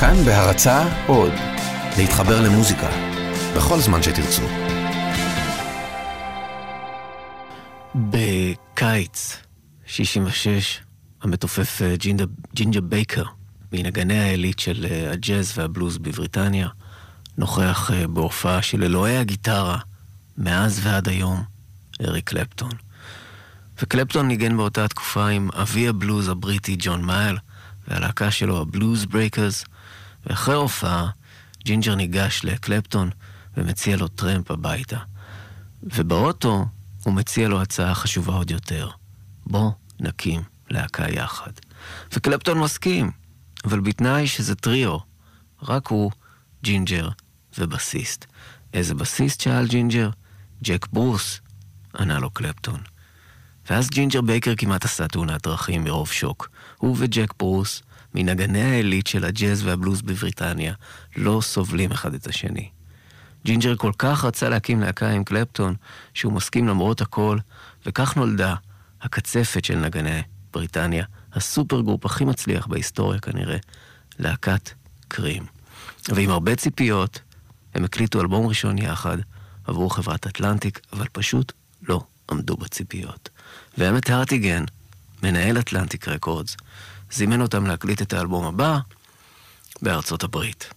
כאן בהרצה עוד, להתחבר למוזיקה, בכל זמן שתרצו. בקיץ 66, המתופף אה, ג'ינג'ר, ג'ינג'ר בייקר, מנגני העילית של אה, הג'אז והבלוז בבריטניה, נוכח אה, בהופעה של אלוהי הגיטרה, מאז ועד היום, אריק קלפטון. וקלפטון ניגן באותה תקופה עם אבי הבלוז הבריטי ג'ון מאייל, והלהקה שלו הבלוז ברייקרס, ואחרי ההופעה, ג'ינג'ר ניגש לקלפטון ומציע לו טרמפ הביתה. ובאוטו הוא מציע לו הצעה חשובה עוד יותר. בוא נקים להקה יחד. וקלפטון מסכים, אבל בתנאי שזה טריו. רק הוא, ג'ינג'ר ובסיסט. איזה בסיסט? שאל ג'ינג'ר. ג'ק ברוס, ענה לו קלפטון. ואז ג'ינג'ר בייקר כמעט עשה תאונת דרכים מרוב שוק. הוא וג'ק ברוס, מנגני העילית של הג'אז והבלוז בבריטניה, לא סובלים אחד את השני. ג'ינג'ר כל כך רצה להקים להקה עם קלפטון, שהוא מסכים למרות הכל, וכך נולדה הקצפת של נגני בריטניה, ה supergroup הכי מצליח בהיסטוריה כנראה, להקת קרים. ועם הרבה ציפיות, הם הקליטו אלבום ראשון יחד עבור חברת אטלנטיק, אבל פשוט לא עמדו בציפיות. ואמת הרטיגן, מנהל אטלנטיק רקורדס, זימן אותם להקליט את האלבום הבא בארצות הברית.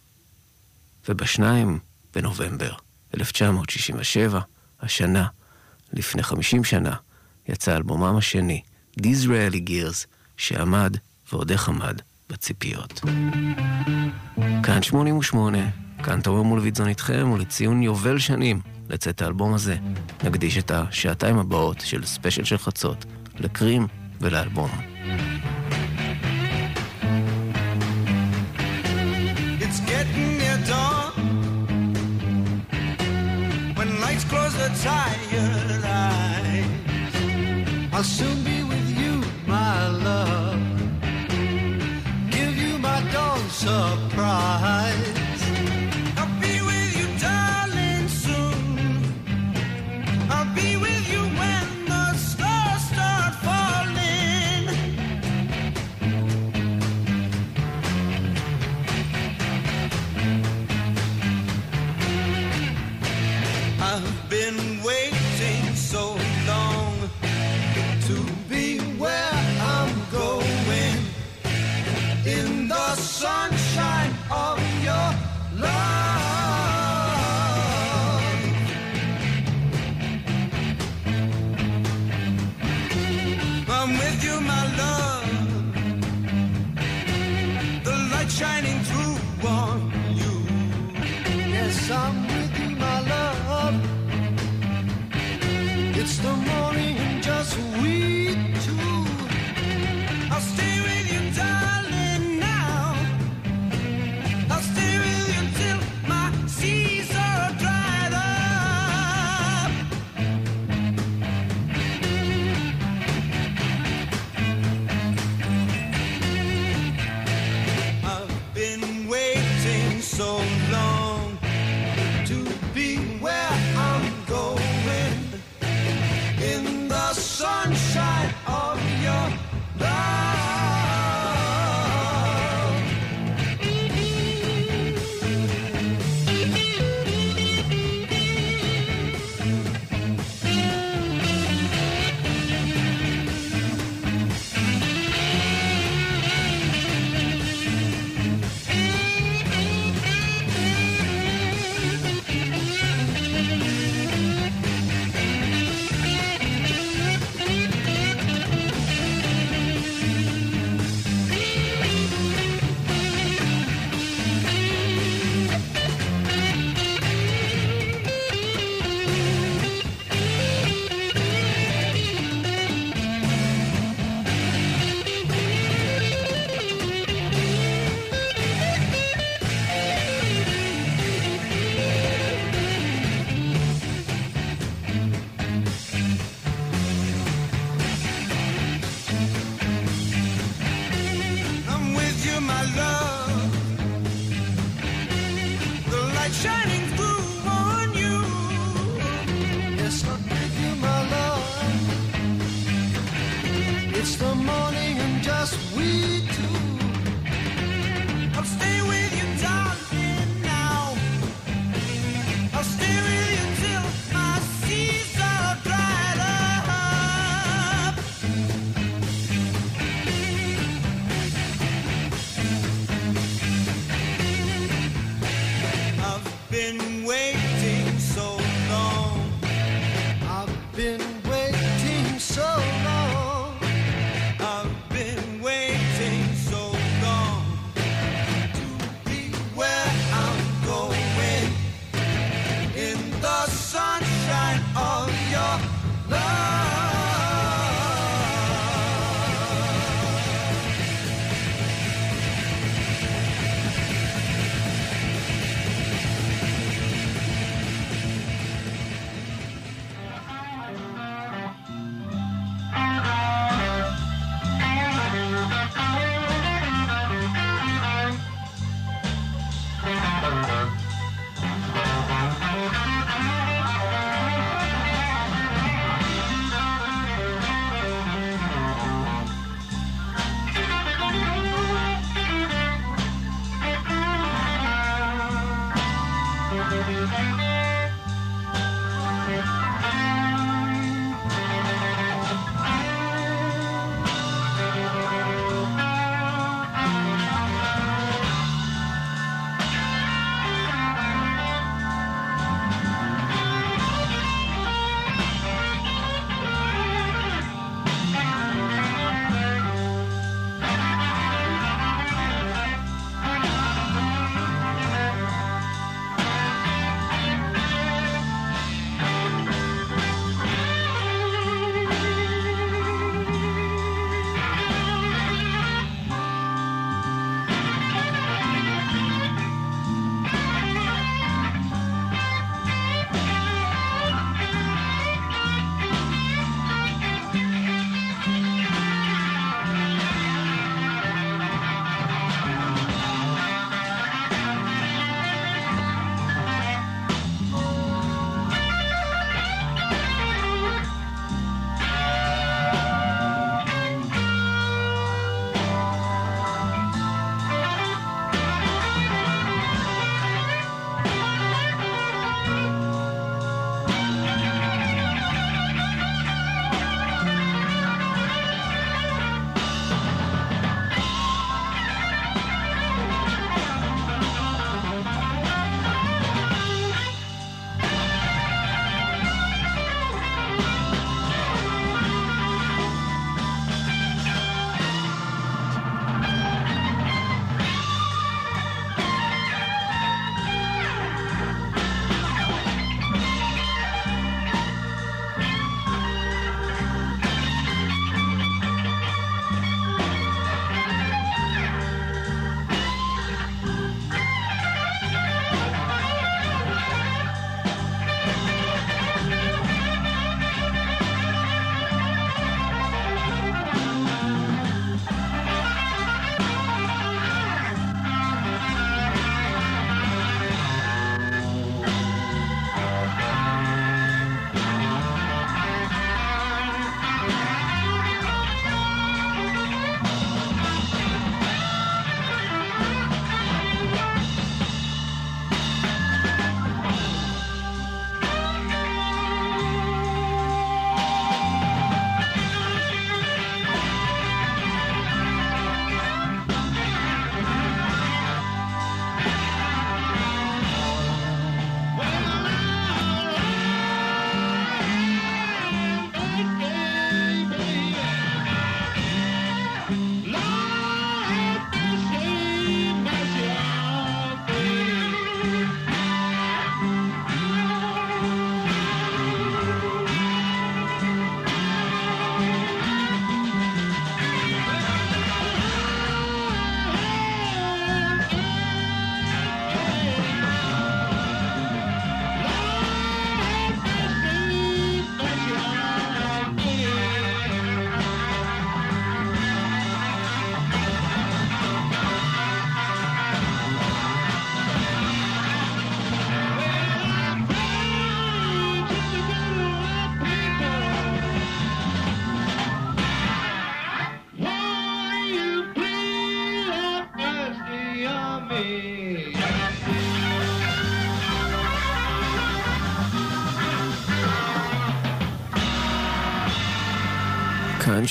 ובשניים בנובמבר 1967, השנה, לפני 50 שנה, יצא אלבומם השני, Disraeli Gears, שעמד ועוד איך עמד בציפיות. כאן 88, כאן תומר מולביטזון איתכם, ולציון יובל שנים לצאת האלבום הזה, נקדיש את השעתיים הבאות של ספיישל של חצות, לקרים ולאלבום. The tired eyes. I'll soon be with you, my love. Give you my dawn surprise.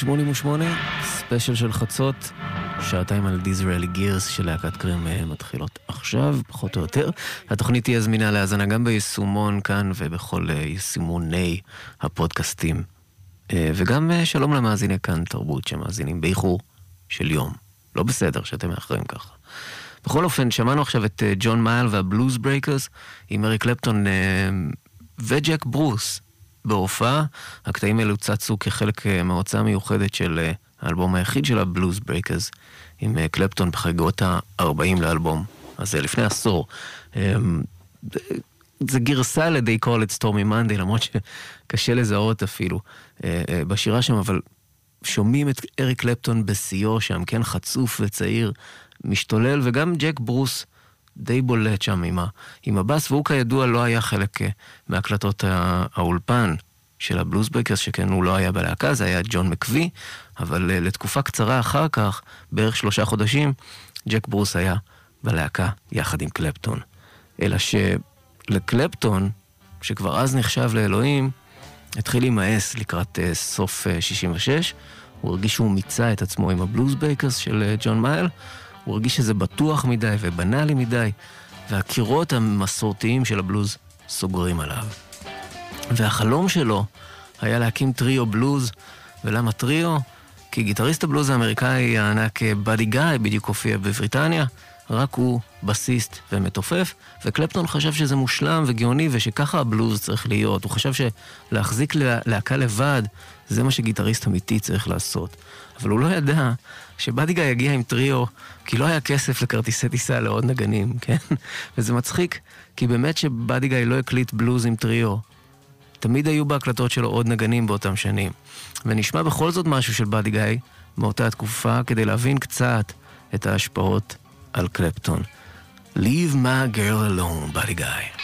88, ספיישל של חצות, שעתיים על Disraeli Gears של להקת קרים אה, מתחילות עכשיו, פחות או יותר. התוכנית תהיה זמינה להאזנה גם ביישומון כאן ובכל אה, יישומוני הפודקאסטים. אה, וגם שלום למאזיני כאן תרבות שמאזינים באיחור של יום. לא בסדר שאתם מאחרים ככה. בכל אופן, שמענו עכשיו את ג'ון מאייל והבלוז ברייקרס עם אריק קלפטון וג'ק ברוס. בהופעה. הקטעים האלו צצו כחלק אה, מההוצאה המיוחדת של אה, האלבום היחיד של הבלוז ברייקרס, עם אה, קלפטון בחגיגות ה-40 לאלבום הזה, לפני עשור. אמ, זה גרסה ל-They call it Stormy Monday, למרות שקשה לזהות אפילו בשירה שם, אבל שומעים את אריק קלפטון בשיאו שם, כן, חצוף וצעיר, משתולל, וגם ג'ק ברוס די בולט שם עם, ה, עם הבאס, והוא כידוע לא היה חלק אה, מהקלטות האולפן של הבלוזברייקרס, שכן הוא לא היה בלהקה, זה היה ג'ון מקווי, אבל אה, לתקופה קצרה אחר כך, בערך שלושה חודשים, ג'ק ברוס היה בלהקה יחד עם קלפטון. אלא שלקלפטון, שכבר אז נחשב לאלוהים, התחיל להימאס לקראת אה, סוף אה, 66, הוא הרגיש שהוא מיצה את עצמו עם הבלוזברייקרס של אה, ג'ון מאייל, הוא הרגיש שזה בטוח מדי ובנאלי מדי, והקירות המסורתיים של הבלוז סוגרים עליו. והחלום שלו היה להקים טריו בלוז, ולמה טריו? כי גיטריסט הבלוז האמריקאי הענק באדי גיא בדיוק הופיע בבריטניה, רק הוא בסיסט ומתופף, וקלפטון חשב שזה מושלם וגאוני ושככה הבלוז צריך להיות. הוא חשב שלהחזיק להקה לבד, זה מה שגיטריסט אמיתי צריך לעשות. אבל הוא לא ידע שבדיגה יגיע עם טריו, כי לא היה כסף לכרטיסי טיסה לעוד נגנים, כן? וזה מצחיק, כי באמת שבדיגה לא הקליט בלוז עם טריו. תמיד היו בהקלטות שלו עוד נגנים באותם שנים. ונשמע בכל זאת משהו של בדיגאי מאותה תקופה, כדי להבין קצת את ההשפעות על קלפטון. Leave my girl alone, בדיגאי. Buddy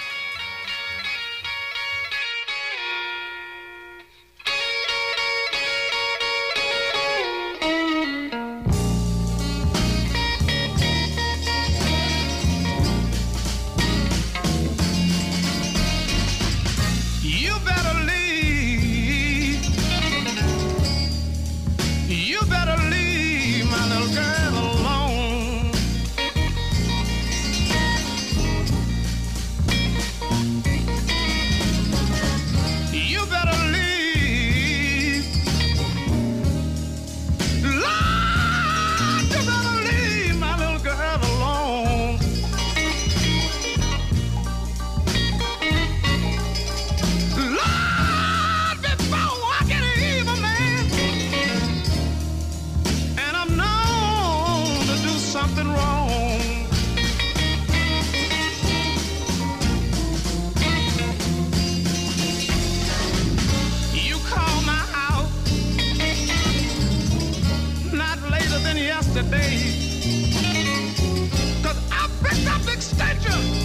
Catch!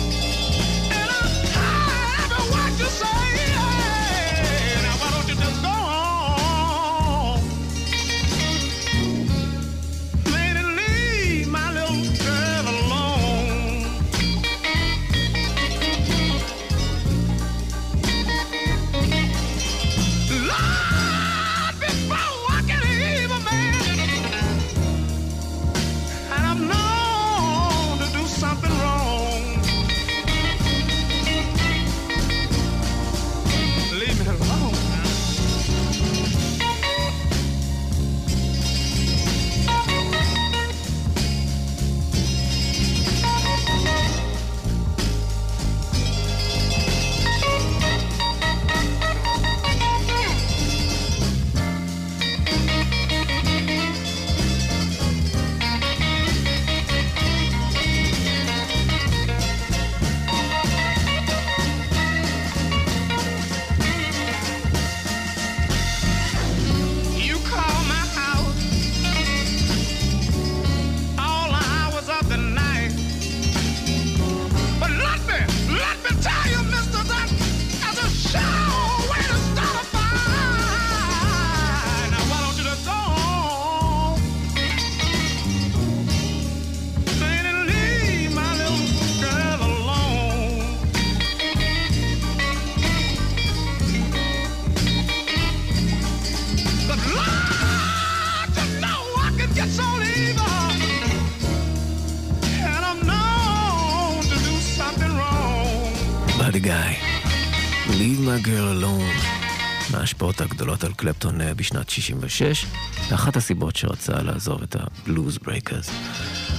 My girl alone. מההשפעות הגדולות על קלפטון אה, בשנת 66, ואחת הסיבות שרצה לעזוב את הבלוז ברייקרס.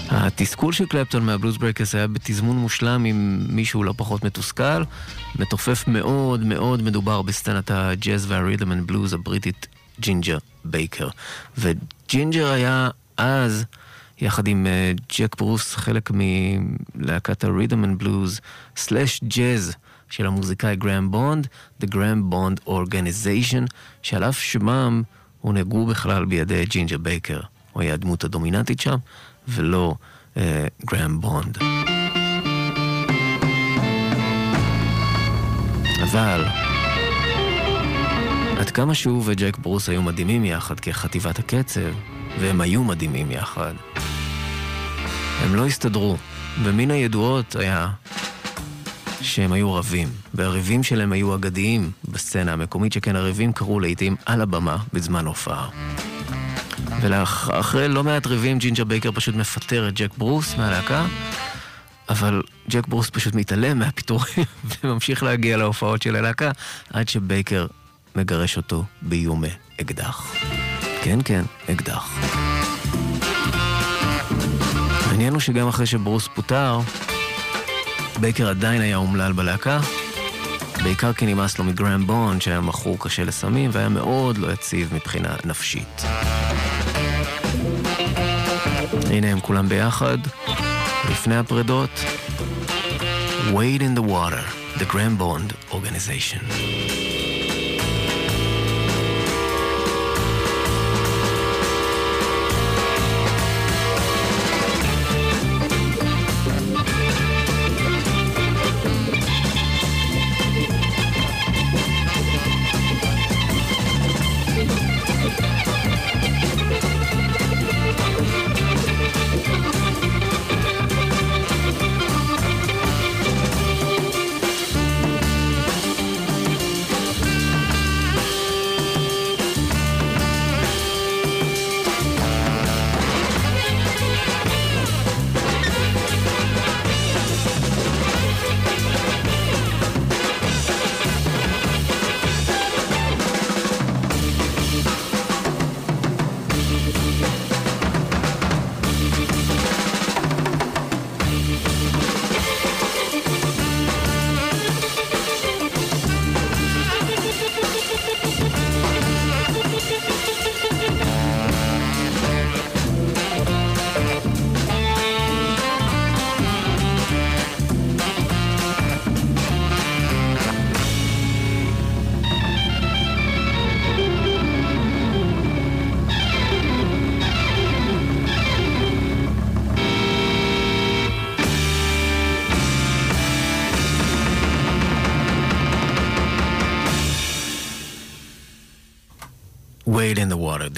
התסכול של קלפטון מהבלוז ברייקרס היה בתזמון מושלם עם מישהו לא פחות מתוסכל, מתופף מאוד מאוד מדובר בסצנת הג'אז והרית'ם אנד בלוז הבריטית ג'ינג'ר בייקר. וג'ינג'ר היה אז... יחד עם uh, ג'ק ברוס, חלק מלהקת הרית'ם אנד בלוז, slash ג'אז של המוזיקאי גראם בונד, The Graham Bond Organization, שעל אף שמם הונהגו בכלל בידי ג'ינג'ר בייקר. הוא היה הדמות הדומיננטית שם, ולא גראם uh, בונד. אבל עד כמה שהוא וג'ק ברוס היו מדהימים יחד כחטיבת הקצב, והם היו מדהימים יחד, הם לא הסתדרו. ומן הידועות היה שהם היו רבים, והריבים שלהם היו אגדיים בסצנה המקומית, שכן הריבים קרו לעיתים על הבמה בזמן הופעה. ואחרי לא מעט ריבים, ג'ינג'ר בייקר פשוט מפטר את ג'ק ברוס מהלהקה, אבל ג'ק ברוס פשוט מתעלם מהפיטורים וממשיך להגיע להופעות של הלהקה, עד שבייקר מגרש אותו באיומי אקדח. כן, כן, אקדח. העניין הוא שגם אחרי שברוס פוטר, בייקר עדיין היה אומלל בלהקה, בעיקר כי נמאס לו מגרם בונד, שהיה מכור קשה לסמים והיה מאוד לא יציב מבחינה נפשית. הנה הם כולם ביחד, לפני הפרדות, Wade in the Water, The Graham Bond Organization.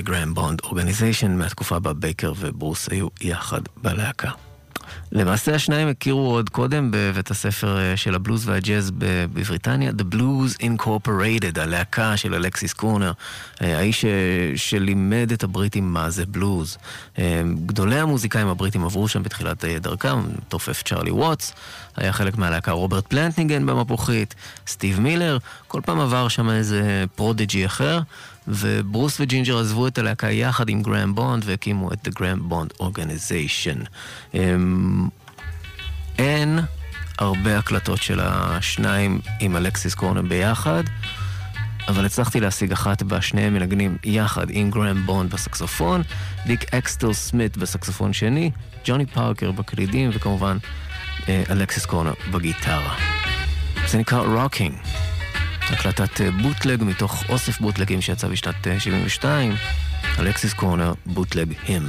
Graham Bond Organization, מהתקופה בה בייקר וברוס היו יחד בלהקה. למעשה השניים הכירו עוד קודם בבית הספר אה, של הבלוז והג'אז בבריטניה, The Blues Incorporated, הלהקה של אלכסיס קורנר, אה, האיש שלימד את הבריטים מה זה בלוז. אה, גדולי המוזיקאים הבריטים עברו שם בתחילת דרכם, תופף צ'ארלי ווטס, היה חלק מהלהקה רוברט פלנט ניגן במפוחית, סטיב מילר, כל פעם עבר שם איזה prodigy אחר. וברוס וג'ינג'ר עזבו את הלהקה יחד עם גראם בונד והקימו את The Graham Bond Organization. אמ, אין הרבה הקלטות של השניים עם אלכסיס קורנר ביחד, אבל הצלחתי להשיג אחת בה, שניהם מנגנים יחד עם גראם בונד בסקסופון, דיק הקסטל סמית בסקסופון שני, ג'וני פארקר בקלידים וכמובן אה, אלכסיס קורנר בגיטרה. זה נקרא Rockin'. הקלטת בוטלג אה, מתוך אוסף בוטלגים שיצא בשנת 72, אה, אלכסיס קורנר, Bootleg Him.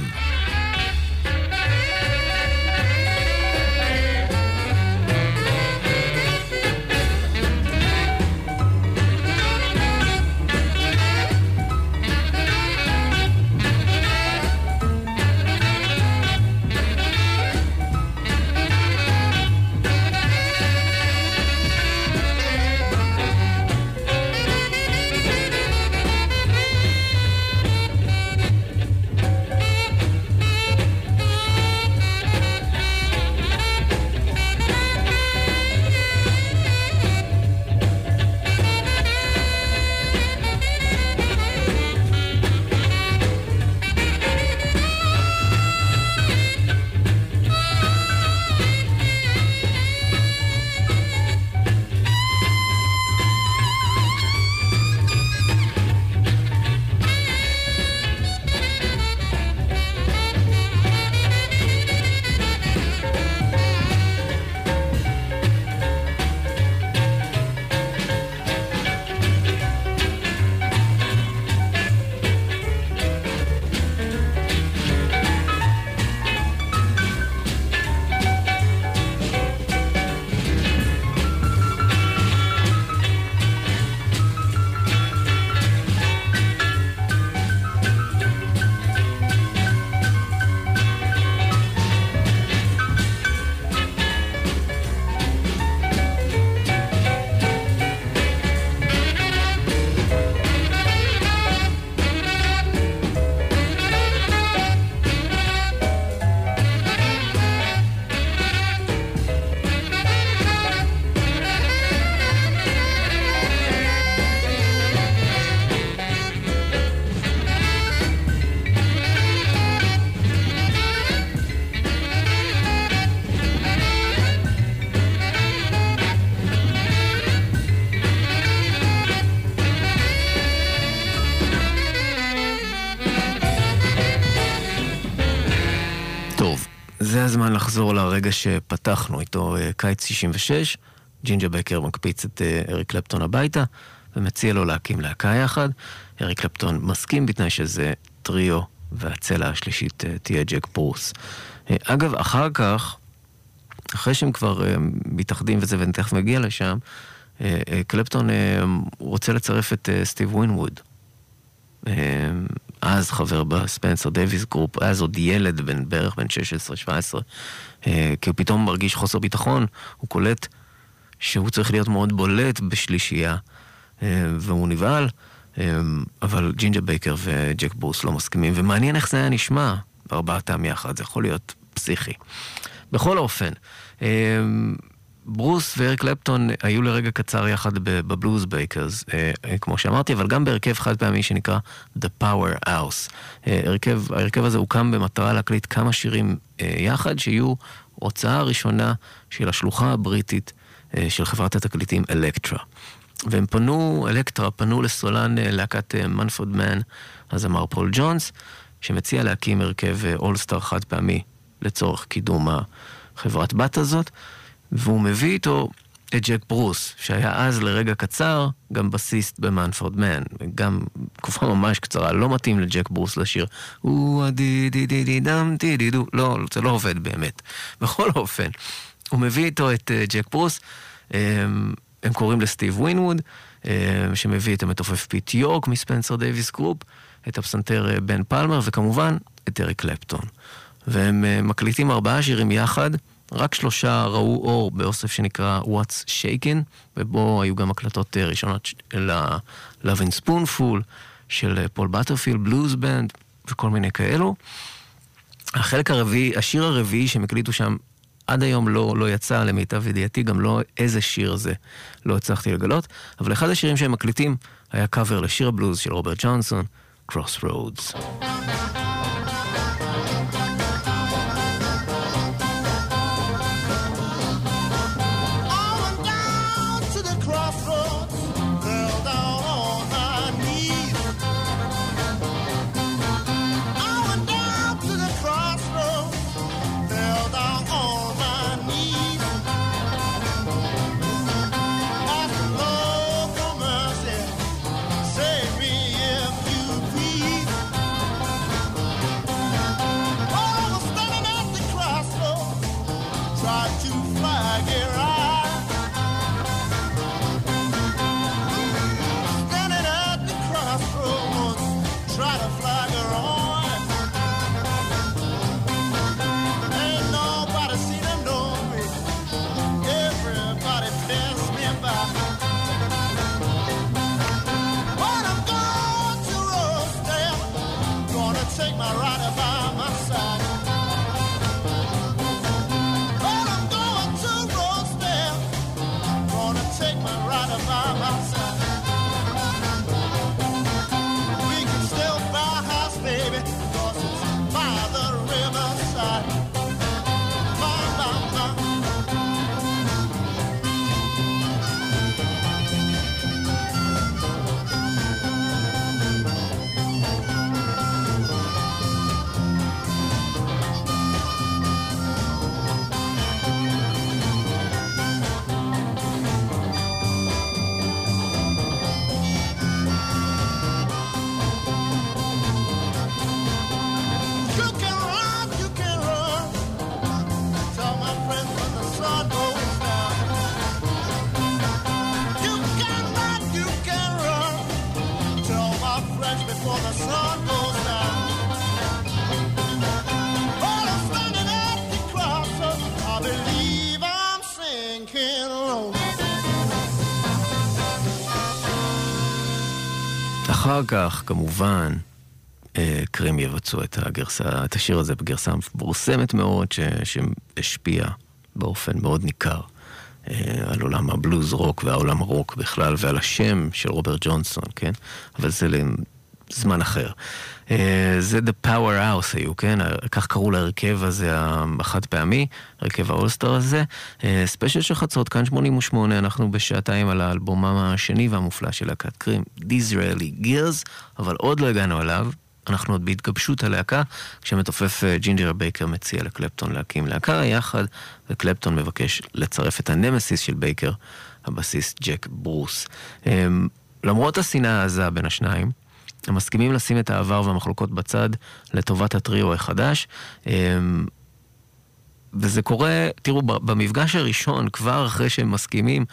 לחזור לרגע שפתחנו איתו, אה, קיץ 66. ג'ינג'ה בקר מקפיץ את אה, אריק קלפטון הביתה ומציע לו להקים להקה יחד. אריק קלפטון מסכים בתנאי שזה טריו והצלע השלישית תהיה ג'ק ברוס. אגב, אחר כך, אחרי שהם כבר מתאחדים וזה, ואני תכף מגיע לשם, קלפטון רוצה לצרף את סטיב ווינווד. אז חבר בספנסר דייוויס גרופ, אז עוד ילד בן בערך בן 16-17, אה, כי הוא פתאום מרגיש חוסר ביטחון, הוא קולט שהוא צריך להיות מאוד בולט בשלישייה, אה, והוא נבהל, אה, אבל ג'ינג'ר בייקר וג'ק ברוס לא מסכימים, ומעניין איך זה היה נשמע, ארבעתם יחד, זה יכול להיות פסיכי. בכל אופן, ברוס ואריק קלפטון היו לרגע קצר יחד בבלוז ברייקרס, אה, אה, כמו שאמרתי, אבל גם בהרכב חד פעמי שנקרא The Power House. אה, הרכב, ההרכב הזה הוקם במטרה להקליט כמה שירים יחד, שיהיו הוצאה ראשונה של השלוחה הבריטית של חברת התקליטים אלקטרה. והם פנו, אלקטרה פנו לסולן להקת מנפורד מן, הזמר פול ג'ונס, שמציע להקים הרכב אולסטאר חד פעמי לצורך קידום החברת בת הזאת. והוא מביא איתו את ג'ק ברוס, שהיה אז לרגע קצר גם בסיסט במנפורד מן, גם תקופה ממש קצרה, לא מתאים לג'ק ברוס לשיר הוא די די די די דם די די דו, לא, זה לא עובד באמת. בכל אופן, הוא מביא איתו את uh, ג'ק ברוס, um, הם קוראים לסטיב ווינווד, um, שמביא את המתופף פיט יורק מספנסר דייוויס גרופ, את הפסנתר בן פלמר, וכמובן את אריק קלפטון. והם מקליטים ארבעה שירים יחד. רק שלושה ראו אור באוסף שנקרא What's Shakin', ובו היו גם הקלטות אה, ראשונות ל-Lovin' Spoonful של פול בטרפילד, בלוז בנד וכל מיני כאלו. החלק הרביעי, השיר הרביעי שהם הקליטו שם עד היום לא, לא יצא למיטב ידיעתי, גם לא איזה שיר זה לא הצלחתי לגלות, אבל אחד השירים שהם מקליטים היה קאבר לשיר הבלוז של רוברט ג'ונסון, Crossroads. אחר כך, כמובן, אה, קרים יבצעו את הגרסה, את השיר הזה בגרסה מפורסמת מאוד, שהשפיעה באופן מאוד ניכר אה, על עולם הבלוז רוק והעולם הרוק בכלל, ועל השם של רוברט ג'ונסון, כן? אבל זה לזמן אחר. אה, זה The Power House היו, כן? כך קראו להרכב הזה החד פעמי, הרכב ה all-star הזה. ספיישל של חצות, כאן 88, אנחנו בשעתיים על האלבום השני והמופלא של להקת קרים, Disraeli Gears, אבל עוד לא הגענו אליו, אנחנו עוד בהתגבשות הלהקה, כשמתופף אה, ג'ינג'ר בייקר מציע לקלפטון להקים להקה יחד, וקלפטון מבקש לצרף את הנמסיס של בייקר, הבסיסט ג'ק ברוס. למרות השנאה העזה בין השניים, הם מסכימים לשים את העבר והמחלוקות בצד לטובת הטריו החדש. אמ, וזה קורה, תראו, במפגש הראשון, כבר אחרי שהם מסכימים,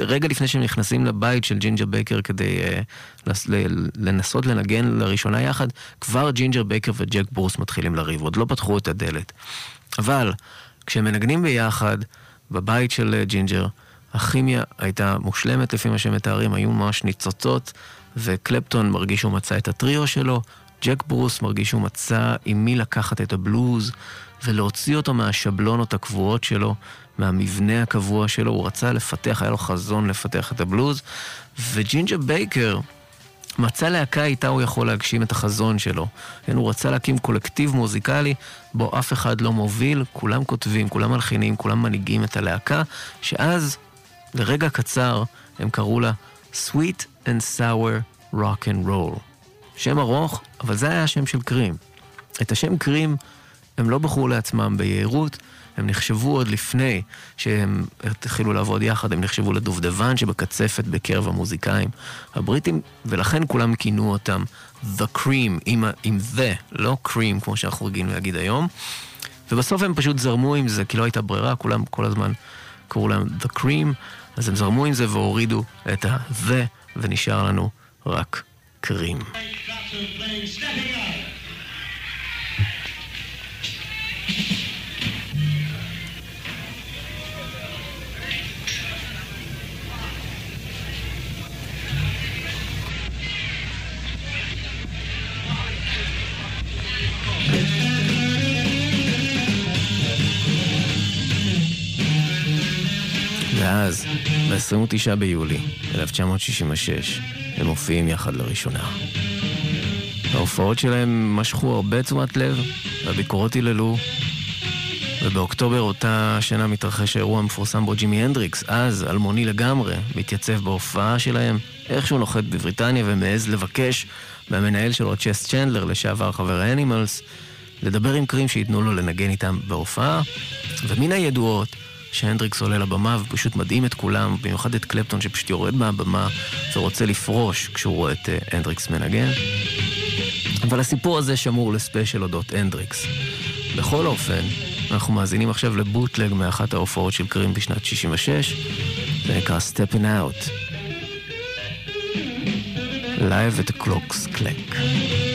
רגע לפני שהם נכנסים לבית של ג'ינג'ר בייקר כדי uh, לנסות לנגן לראשונה יחד, כבר ג'ינג'ר בייקר וג'ק ברוס מתחילים לריב, עוד לא פתחו את הדלת. אבל כשהם מנגנים ביחד, בבית של אה, ג'ינג'ר, הכימיה הייתה מושלמת לפי מה שהם מתארים, היו ממש ניצוצות, וקלפטון מרגיש שהוא מצא את הטריו שלו, ג'ק ברוס מרגיש שהוא מצא עם מי לקחת את הבלוז ולהוציא אותו מהשבלונות הקבועות שלו, מהמבנה הקבוע שלו, הוא רצה לפתח, היה לו חזון לפתח את הבלוז, וג'ינג'ה בייקר מצא להקה איתה הוא יכול להגשים את החזון שלו. כן, הוא רצה להקים קולקטיב מוזיקלי בו אף אחד לא מוביל, כולם כותבים, כולם מלחינים, כולם מנהיגים את הלהקה, שאז, לרגע קצר, הם קראו לה Sweet and Sour Rock and Roll. שם ארוך, אבל זה היה השם של קרים. את השם קרים הם לא בחרו לעצמם ביהירות, הם נחשבו עוד לפני שהם התחילו לעבוד יחד, הם נחשבו לדובדבן שבקצפת בקרב המוזיקאים הבריטים, ולכן כולם כינו אותם The Cream, עם, עם The, לא Cream כמו שאנחנו רגילים להגיד היום. ובסוף הם פשוט זרמו עם זה, כי לא הייתה ברירה, כולם כל הזמן קראו להם The Cream, אז הם זרמו עם זה והורידו את ה-The, ונשאר לנו רק קרים. ואז, ב-29 ביולי 1966, הם מופיעים יחד לראשונה. ההופעות שלהם משכו הרבה תשומת לב, והביקורות היללו, ובאוקטובר אותה שנה מתרחש האירוע המפורסם בו ג'ימי הנדריקס, אז אלמוני לגמרי, מתייצב בהופעה שלהם, איכשהו נוחת בבריטניה ומעז לבקש מהמנהל שלו, צ'סט צ'נדלר, לשעבר חבר האנימלס, לדבר עם קרים שייתנו לו לנגן איתם בהופעה, ומן הידועות שהנדריקס עולה לבמה ופשוט מדהים את כולם, במיוחד את קלפטון שפשוט יורד מהבמה ורוצה לפרוש כשהוא רואה את אה, הנדריקס מנגן. אבל הסיפור הזה שמור לספיישל אודות הנדריקס. בכל אופן, אנחנו מאזינים עכשיו לבוטלג מאחת ההופעות של קרים בשנת 66, זה נקרא Stepping Out. Live at the Clocks Clack.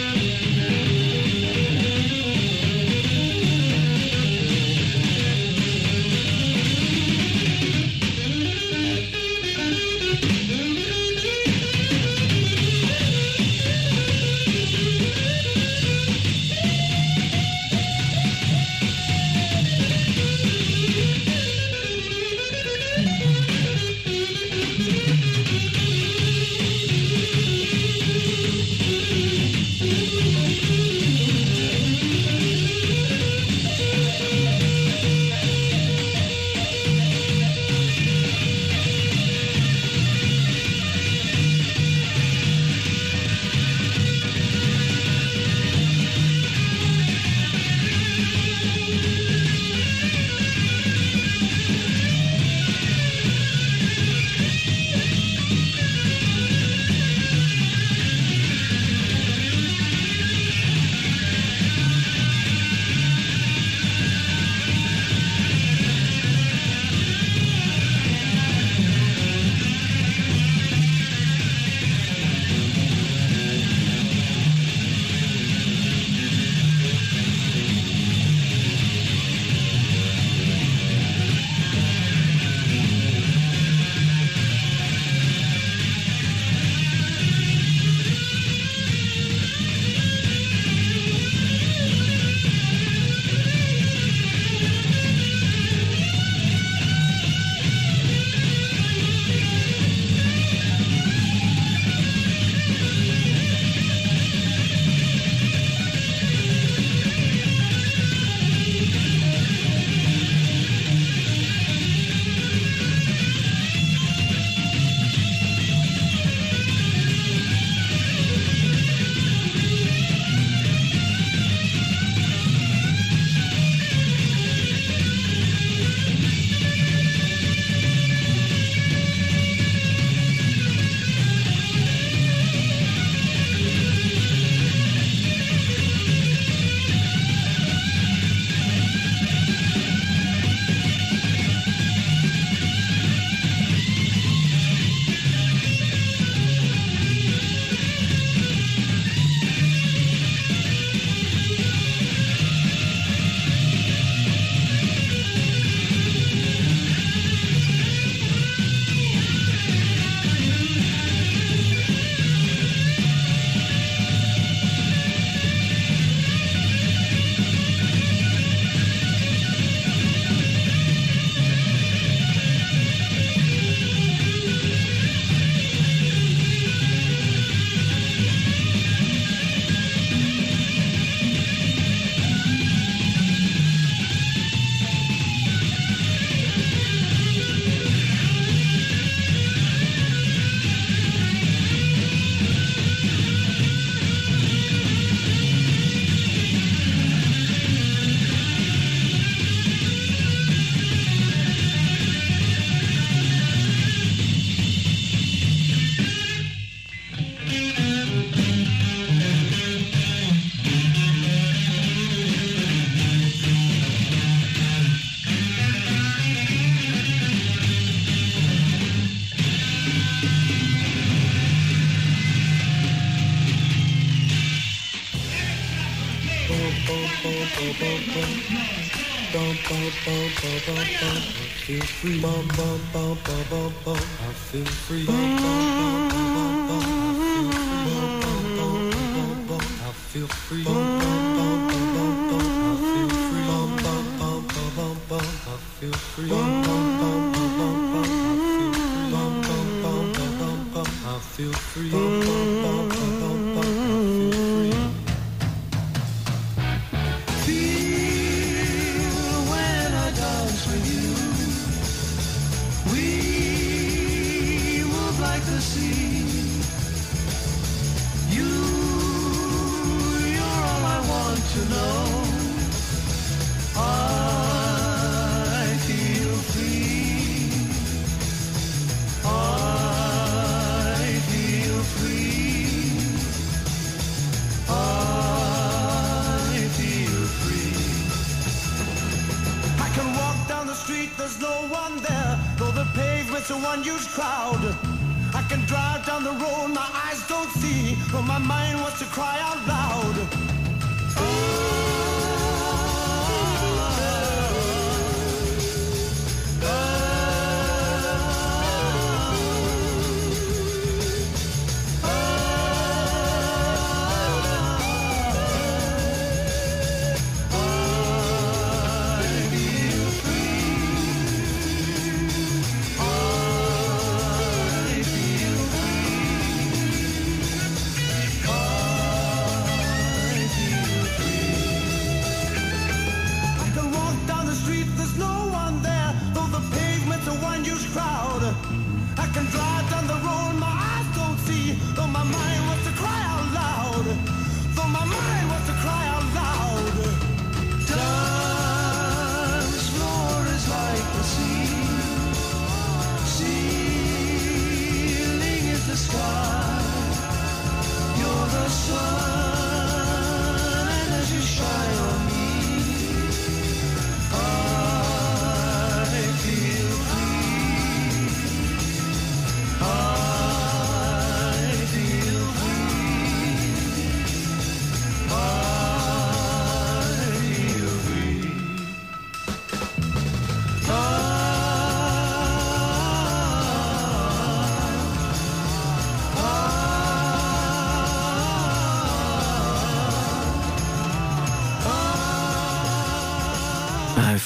I feel free. I feel free.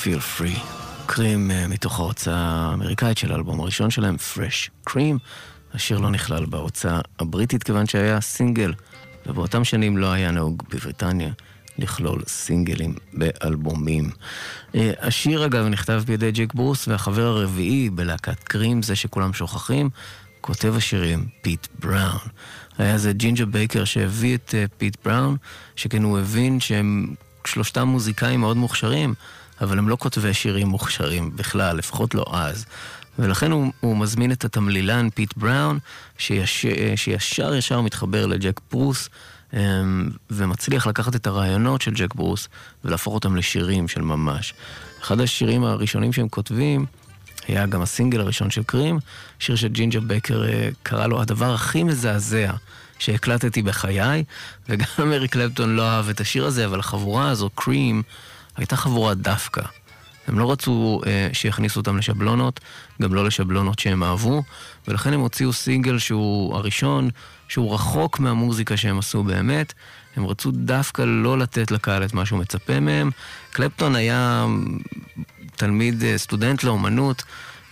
Feel free. קרים אה, מתוך ההוצאה האמריקאית של האלבום הראשון שלהם, Fresh Cream. השיר לא נכלל בהוצאה הבריטית כיוון שהיה סינגל, ובאותם שנים לא היה נהוג בבריטניה לכלול סינגלים באלבומים. אה, השיר אגב נכתב בידי ג'ק ברוס, והחבר הרביעי בלהקת קרים, זה שכולם שוכחים, כותב השירים, פיט בראון. היה זה ג'ינג'ר בייקר שהביא את אה, פיט בראון, שכן הוא הבין שהם שלושתם מוזיקאים מאוד מוכשרים, אבל הם לא כותבי שירים מוכשרים בכלל, לפחות לא אז. ולכן הוא, הוא מזמין את התמלילן פיט בראון, שיש, שישר ישר מתחבר לג'ק ברוס, אמ, ומצליח לקחת את הרעיונות של ג'ק ברוס ולהפוך אותם לשירים של ממש. אחד השירים הראשונים שהם כותבים, היה גם הסינגל הראשון של קרים, שיר שג'ינג'ר בייקר אה, קרא לו הדבר הכי מזעזע שהקלטתי בחיי, וגם אריק קלפטון לא אהב את השיר הזה, אבל החבורה הזו, קרים, הייתה חבורה דווקא. הם לא רצו אה, שיכניסו אותם לשבלונות, גם לא לשבלונות שהם אהבו, ולכן הם הוציאו סינגל שהוא הראשון, שהוא רחוק מהמוזיקה שהם עשו באמת. הם רצו דווקא לא לתת לקהל את מה שהוא מצפה מהם. קלפטון היה תלמיד, אה, סטודנט לאומנות,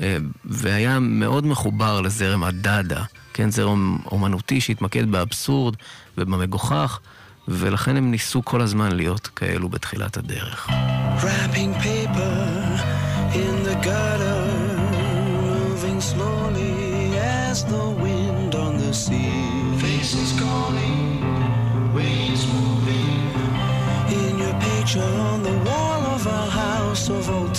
אה, והיה מאוד מחובר לזרם הדאדה, כן, זרם אומנותי שהתמקד באבסורד ובמגוחך, ולכן הם ניסו כל הזמן להיות כאלו בתחילת הדרך. Wrapping paper in the gutter, moving slowly as the wind on the sea. Faces calling, waves moving. In your picture on the wall of our house of old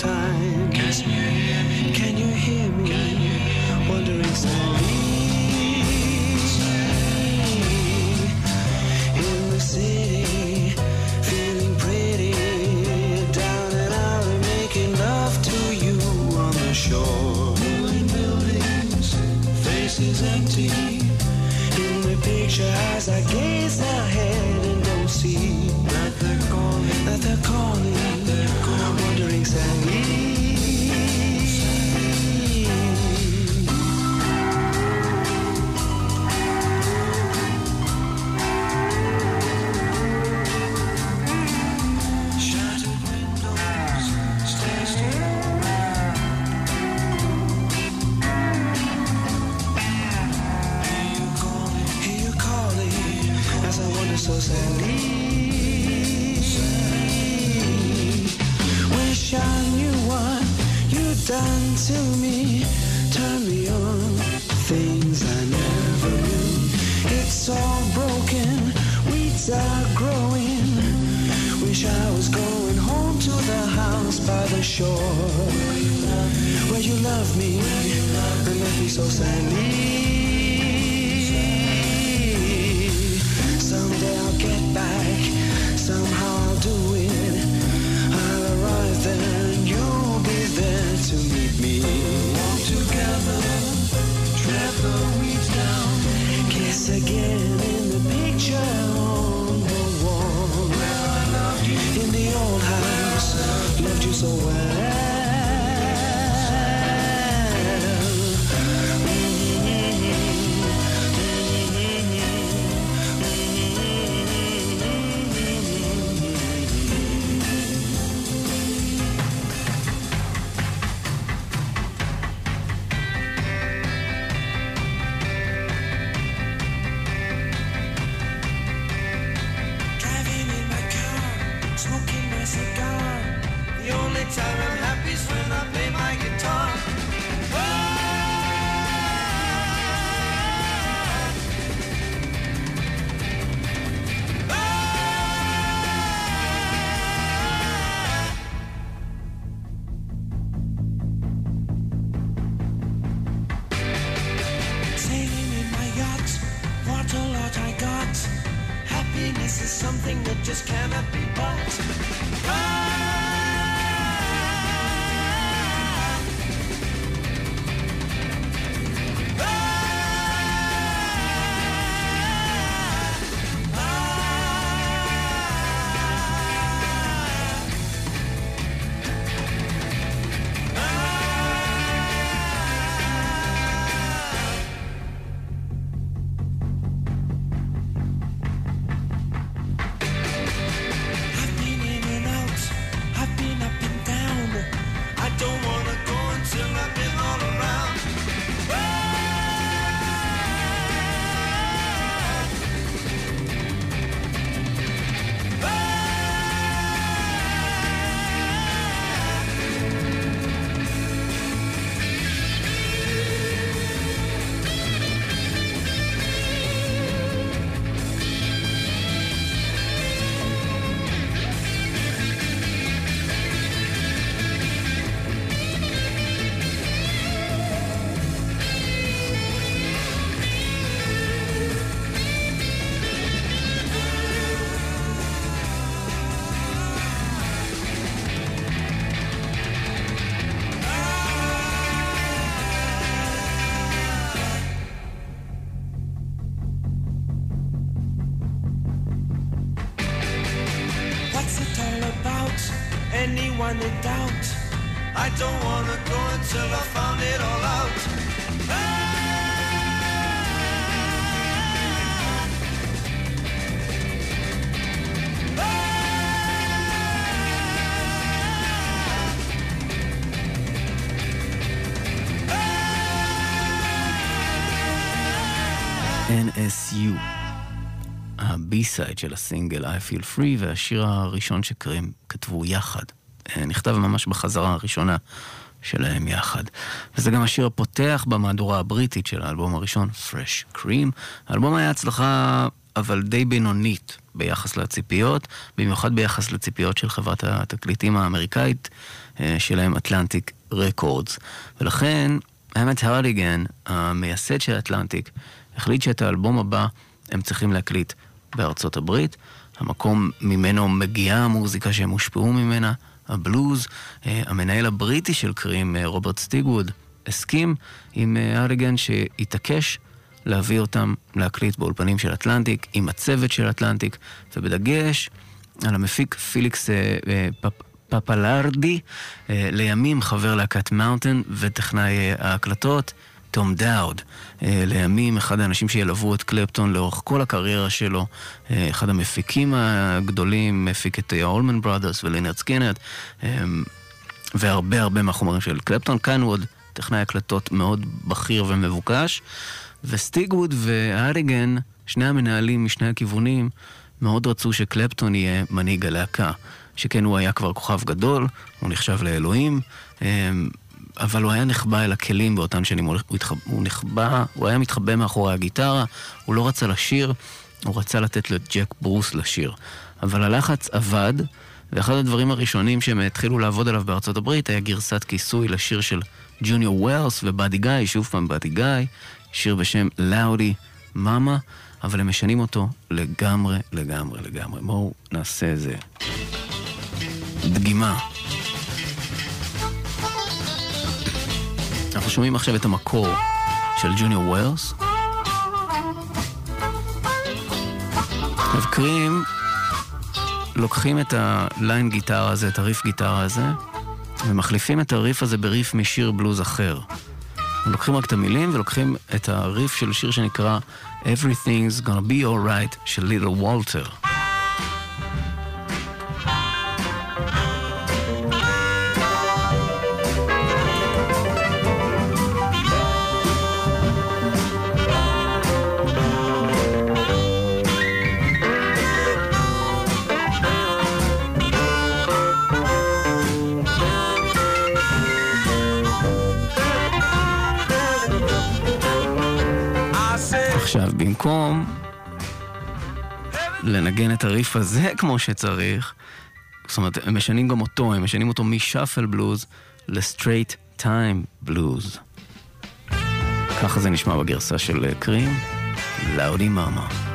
faces empty. In the picture, as I gaze ahead and don't see that they're calling, that they're calling, wandering sadly. Done to me. Turn me on things I never knew. It's all broken, weeds are growing. Wish I was going home to the house by the shore where you love me and left me so sadly. So well. ה-B-side של הסינגל I Feel Free והשיר הראשון שקרים כתבו יחד. אה, נכתב ממש בחזרה הראשונה שלהם יחד. וזה גם השיר הפותח במהדורה הבריטית של האלבום הראשון, Fresh Cream. האלבום היה הצלחה אבל די בינונית ביחס לציפיות, במיוחד ביחס לציפיות של חברת התקליטים האמריקאית אה, שלהם, אטלנטיק רקורדס. ולכן, אחמט ארטגון, המייסד של אטלנטיק, החליט שאת האלבום הבא הם צריכים להקליט בארצות הברית, המקום ממנו מגיעה המוזיקה שהם הושפעו ממנה, הבלוז. אה, המנהל הבריטי של קרים, אה, רוברט סטיגווד, הסכים עם אה, ארטגון שהתעקש להביא אותם להקליט באולפנים של אטלנטיק, עם הצוות של אטלנטיק, ובדגש על המפיק פיליקס אה, אה, פפ, פפלארדי, אה, לימים חבר להקת מאונטן וטכנאי אה, ההקלטות. טום דאוד, אה, לימים אחד האנשים שילוו את קלפטון לאורך כל הקריירה שלו, אה, אחד המפיקים הגדולים, מפיק את האולמן בראדרס ולינרד סקינרד, אה, והרבה הרבה מהחומרים של קלפטון. כאן הוא עוד טכנאי הקלטות מאוד בכיר ומבוקש, וסטיגווד וארטגון, שני המנהלים משני הכיוונים, מאוד רצו שקלפטון יהיה מנהיג הלהקה. שכן הוא היה כבר כוכב גדול, הוא נחשב לאלוהים, אבל הוא היה נחבא אל הכלים באותן שנים. הוא, התחב, הוא נחבא, הוא היה מתחבא מאחורי הגיטרה, הוא לא רצה לשיר, הוא רצה לתת לג'ק ברוס לשיר. אבל הלחץ עבד, ואחד הדברים הראשונים שהם התחילו לעבוד עליו בארצות הברית היה גרסת כיסוי לשיר של ג'וניור ווילס ובאדי גיא, שוב פעם באדי גיא, שיר בשם לאודי מאמה, אבל הם משנים אותו לגמרי, לגמרי, לגמרי. בואו נעשה איזה דגימה. אנחנו שומעים עכשיו את המקור של ג'וניור ווילס. עכשיו קרים לוקחים את הליין גיטרה הזה, את הריף גיטרה הזה, ומחליפים את הריף הזה בריף משיר בלוז אחר. הם לוקחים רק את המילים ולוקחים את הריף של שיר שנקרא Everything's gonna be alright של ליטל וולטר. לנגן את הריף הזה כמו שצריך, זאת אומרת, הם משנים גם אותו, הם משנים אותו משאפל בלוז לסטרייט טיים בלוז. ככה זה נשמע בגרסה של אה, קרים, לאודי מאמה.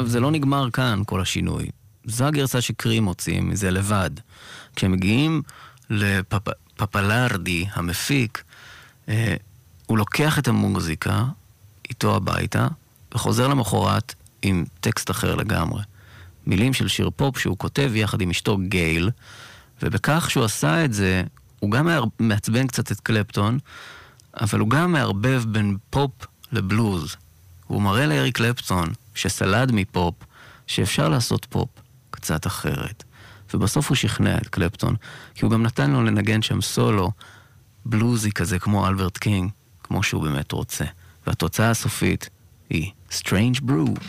עכשיו, זה לא נגמר כאן, כל השינוי. זו הגרסה שקרים מוצאים, זה לבד. כשהם מגיעים לפפלרדי, המפיק, אה, הוא לוקח את המוזיקה איתו הביתה, וחוזר למחרת עם טקסט אחר לגמרי. מילים של שיר פופ שהוא כותב יחד עם אשתו גייל, ובכך שהוא עשה את זה, הוא גם מעצבן קצת את קלפטון, אבל הוא גם מערבב בין פופ לבלוז. הוא מראה לאריק קלפטון, שסלד מפופ, שאפשר לעשות פופ קצת אחרת. ובסוף הוא שכנע את קלפטון, כי הוא גם נתן לו לנגן שם סולו בלוזי כזה כמו אלברט קינג, כמו שהוא באמת רוצה. והתוצאה הסופית היא Strange Brew.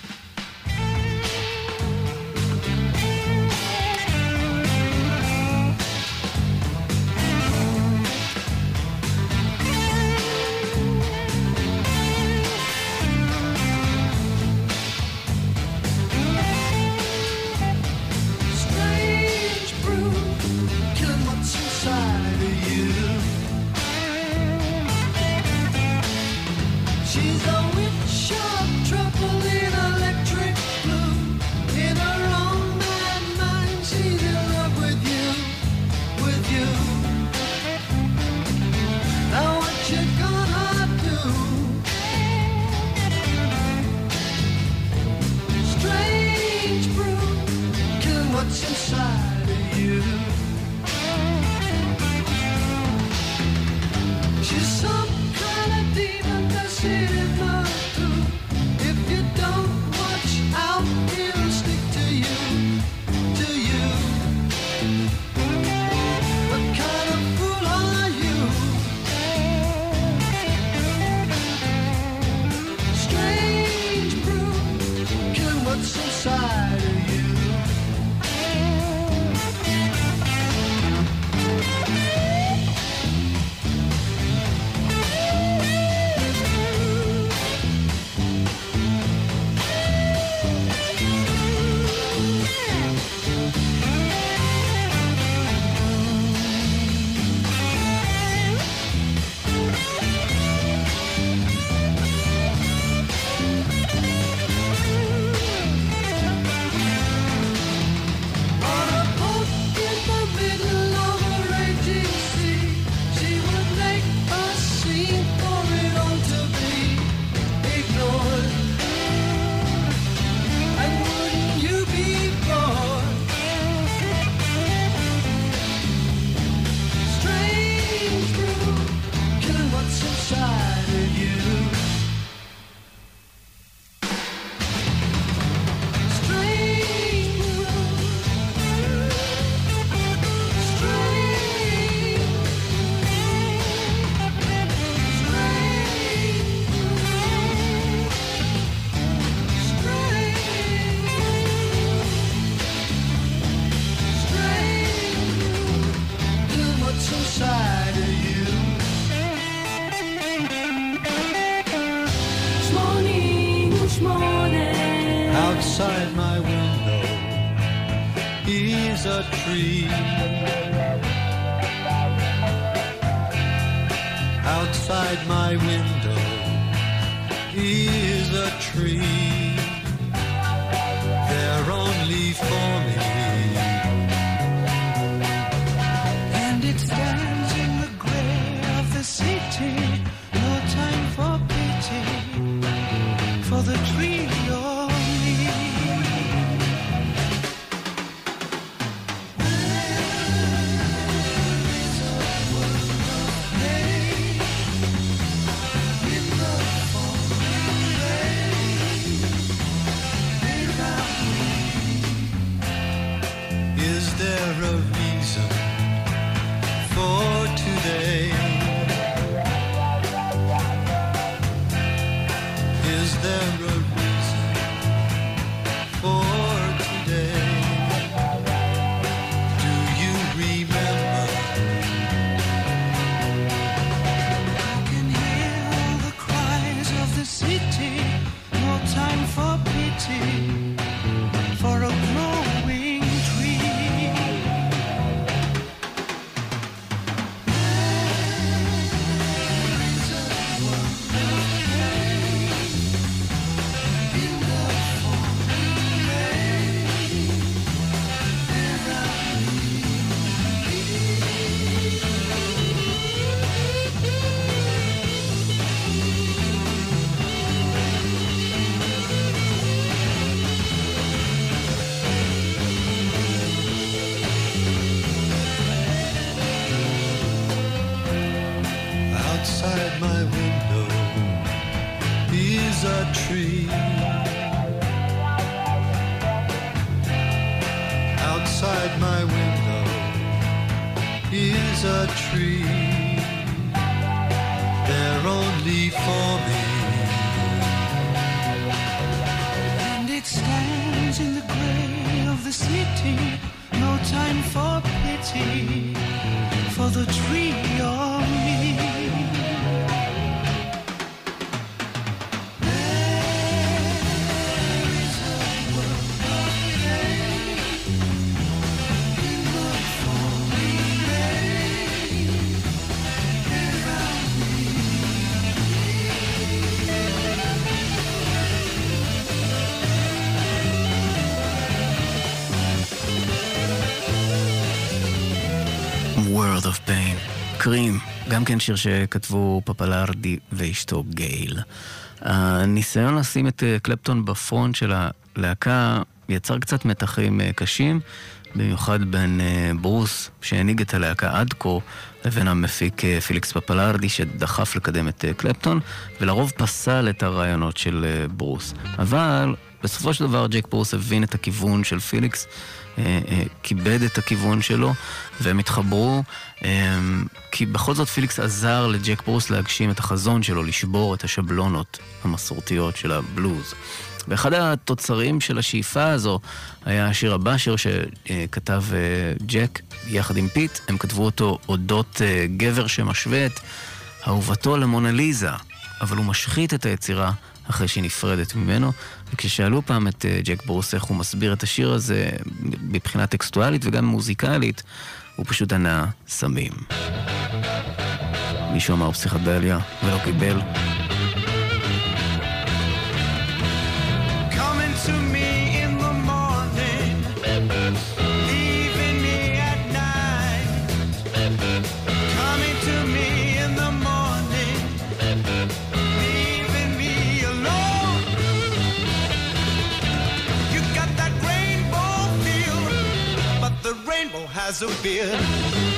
גם כן שיר שכתבו פפלרדי ואשתו גייל. הניסיון לשים את אה, קלפטון בפרונט של הלהקה יצר קצת מתחים אה, קשים, במיוחד בין אה, ברוס, שהנהיג את הלהקה עד כה, לבין המפיק פיליקס פפלרדי, שדחף לקדם את קלפטון, ולרוב פסל את הרעיונות של ברוס. אבל בסופו של דבר ג'ק ברוס הבין את הכיוון של פיליקס, אה, אה, כיבד את הכיוון שלו, והם התחברו, אה, כי בכל זאת פיליקס עזר לג'ק ברוס להגשים את החזון שלו, לשבור את השבלונות המסורתיות של הבלוז. ואחד התוצרים של השאיפה הזו היה השיר הבא, שיר שכתב ג'ק יחד עם פיט. הם כתבו אותו אודות גבר שמשווה את אהובתו למונליזה, אבל הוא משחית את היצירה אחרי שהיא נפרדת ממנו. וכששאלו פעם את אה, ג'ק ברוס איך הוא מסביר את השיר הזה מבחינה טקסטואלית וגם מוזיקלית, הוא פשוט ענה סמים. מישהו אמר פסיכדליה ולא קיבל. Rainbow has a beard.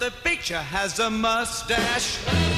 The picture has a mustache.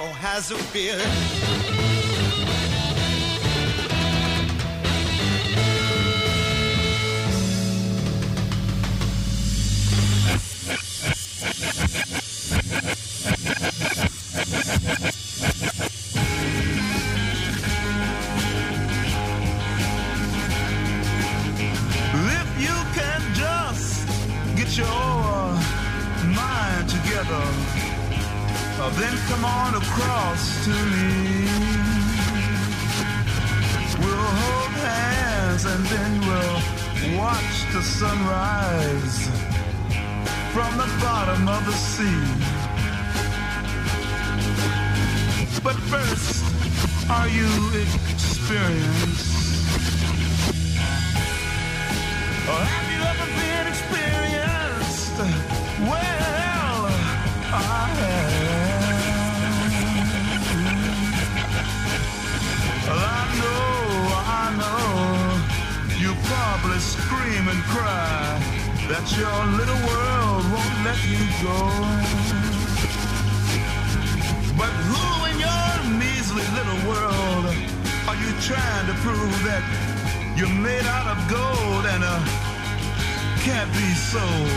or has a beer. Get your mind together uh, then come on across to me. We'll hold hands and then we'll watch the sunrise from the bottom of the sea. But first, are you experienced cry that your little world won't let you go. But who in your measly little world are you trying to prove that you're made out of gold and uh, can't be sold?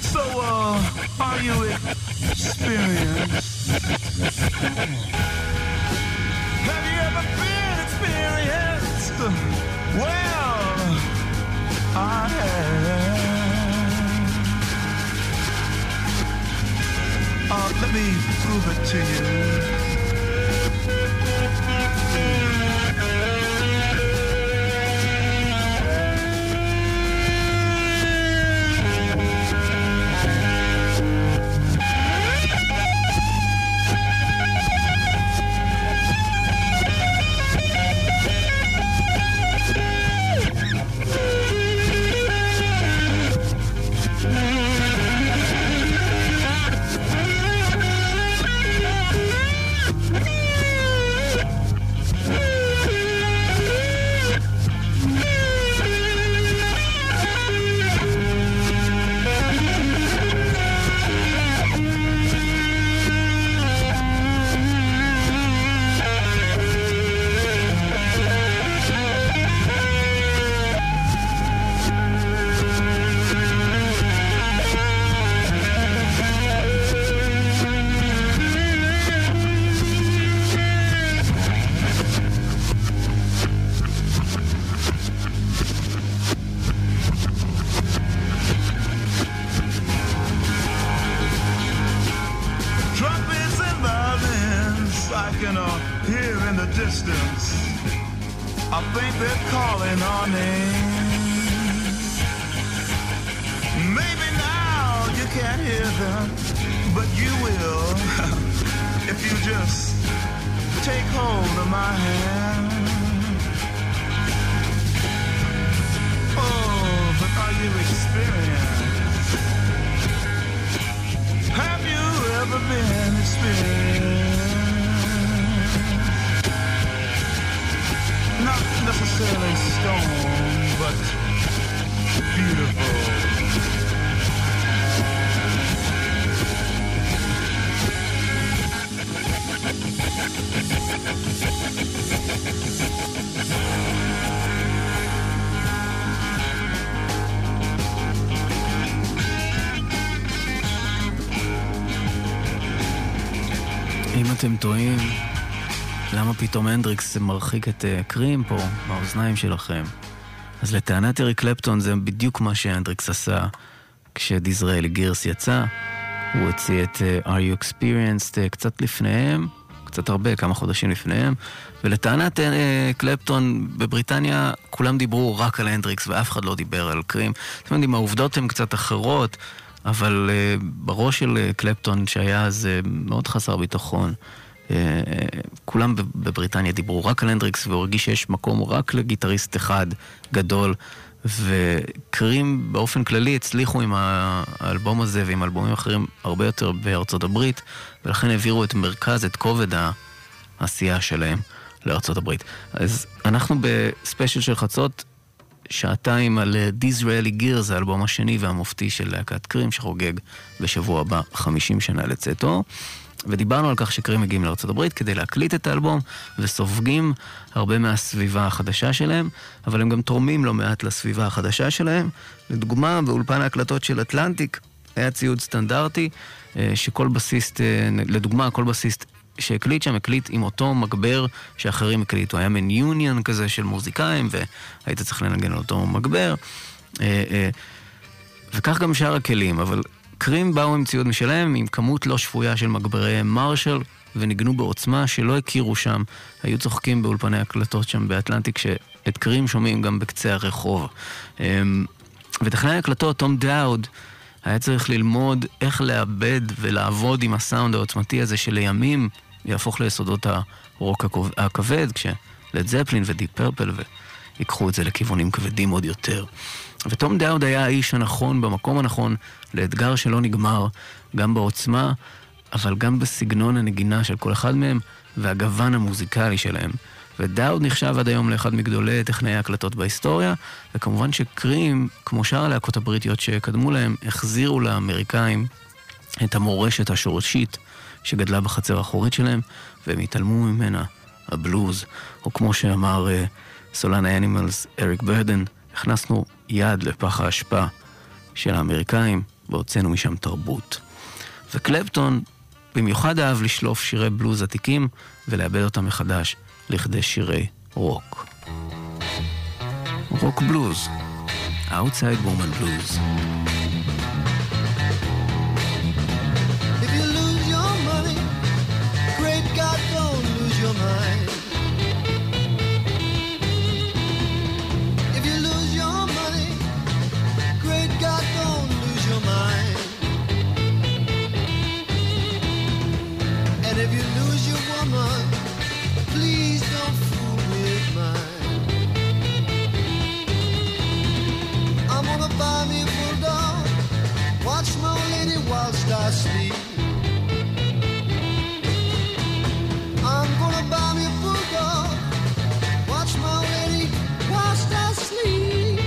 So, uh, are you experienced? Uh, let me prove it to you. פתאום הנדריקס מרחיק את אה, קרים פה מהאוזניים שלכם, אז לטענת אריק קלפטון זה בדיוק מה שהנדריקס עשה כשדיזרעאלי גירס יצא. הוא הוציא את אה, are you experienced אה, קצת לפניהם, קצת הרבה, כמה חודשים לפניהם, ולטענת קלפטון בבריטניה כולם דיברו רק על הנדריקס ואף אחד לא דיבר על קרים. אתם יודעים, העובדות הן קצת אחרות. אבל בראש של קלפטון שהיה אז מאוד חסר ביטחון, כולם בבריטניה דיברו רק על הנדריקס והוא הרגיש שיש מקום רק לגיטריסט אחד גדול וקרים באופן כללי הצליחו עם האלבום הזה ועם אלבומים אחרים הרבה יותר בארצות הברית ולכן העבירו את מרכז, את כובד העשייה שלהם לארצות הברית. אז אנחנו בספיישל של חצות שעתיים על דיזרעאלי גירס, זה האלבום השני והמופתי של להקת קרים, שחוגג בשבוע הבא 50 שנה לצאתו. ודיברנו על כך שקרים מגיעים לארה"ב כדי להקליט את האלבום, וסופגים הרבה מהסביבה החדשה שלהם, אבל הם גם תורמים לא מעט לסביבה החדשה שלהם. לדוגמה, באולפן ההקלטות של אטלנטיק היה ציוד סטנדרטי, אה, שכל בסיסט, אה, לדוגמה, כל בסיסט שהקליט שם, הקליט עם אותו מגבר שאחרים הקליטו. היה מין יוניון כזה של מוזיקאים, והיית צריך לנגן על אותו מגבר. אה, וכך גם שאר הכלים, אבל קרים באו עם ציוד משלהם, עם כמות לא שפויה של מגברי מרשל, וניגנו בעוצמה שלא הכירו שם. היו צוחקים באולפני הקלטות שם באטלנטיק, שאת קרים שומעים גם בקצה הרחוב. אמ, וטכנאי הקלטות, תום דאוד, היה צריך ללמוד איך לעבד ולעבוד עם הסאונד העוצמתי הזה שלימים יהפוך ליסודות הרוק הכב- הכבד, כשלד זפלין ודיפ פרפל ויקחו את זה לכיוונים כבדים עוד יותר. ותום דאוד היה האיש הנכון במקום הנכון לאתגר שלא נגמר, גם בעוצמה, אבל גם בסגנון הנגינה של כל אחד מהם והגוון המוזיקלי שלהם. ודאוד נחשב עד היום לאחד מגדולי טכנאי ההקלטות בהיסטוריה, וכמובן שקרים, כמו שאר הלהקות הבריטיות שקדמו להם, החזירו לאמריקאים את המורשת השורשית שגדלה בחצר האחורית שלהם, והם התעלמו ממנה, הבלוז, או כמו שאמר uh, סולן האנימלס אריק ברדן, הכנסנו יד לפח האשפה של האמריקאים והוצאנו משם תרבות. וקלפטון במיוחד אהב לשלוף שירי בלוז עתיקים ולעבד אותם מחדש לכדי שירי רוק. רוק בלוז, Outside Woman Blues. I'm gonna buy me a bulldog, watch my lady whilst I sleep.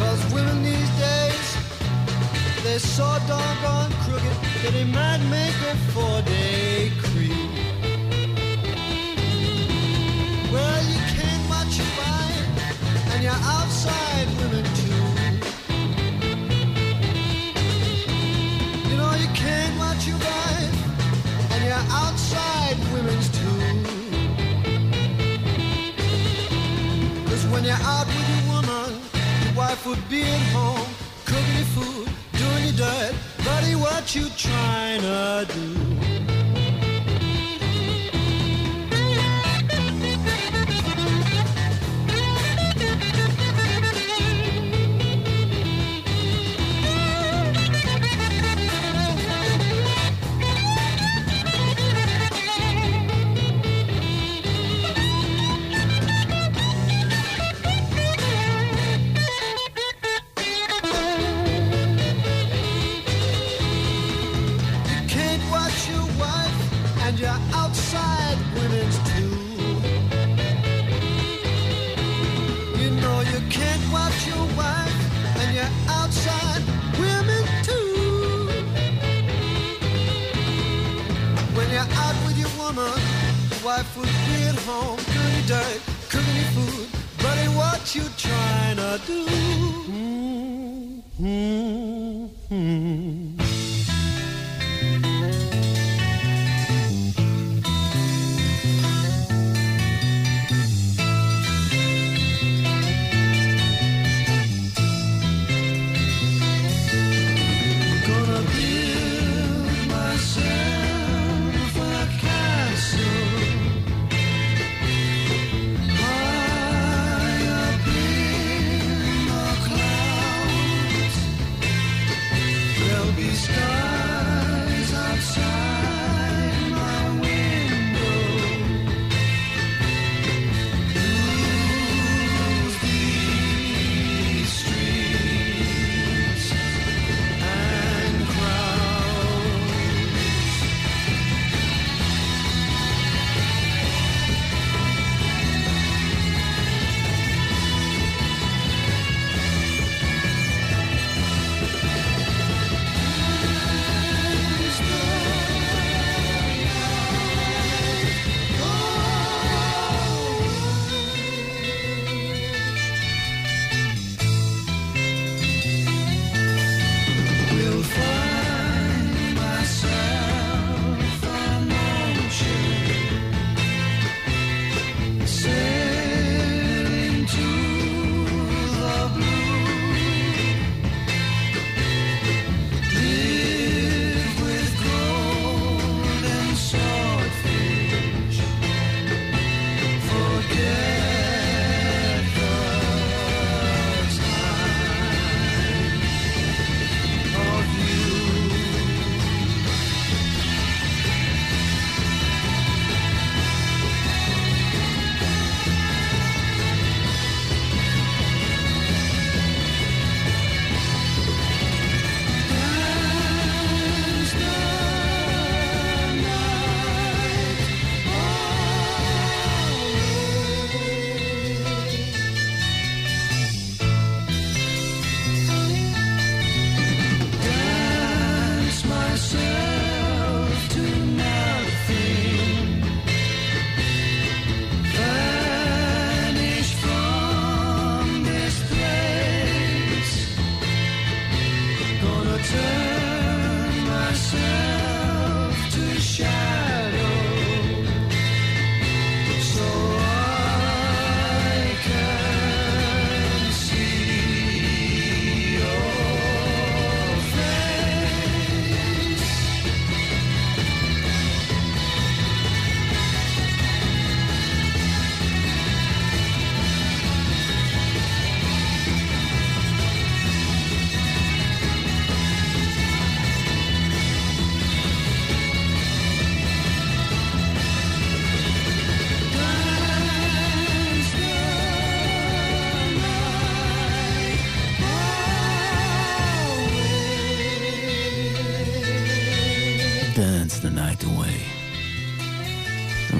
Cause women these days, they're so crooked that might make a four-day creep. Well, you can't watch and you're outside outside women's too. Cause when you're out with your woman, your wife would be at home, cooking your food, doing your dirt. Buddy, what you trying to do? Wife would be at home cooking your food. Buddy, what you trying to do? Mm-hmm. Gonna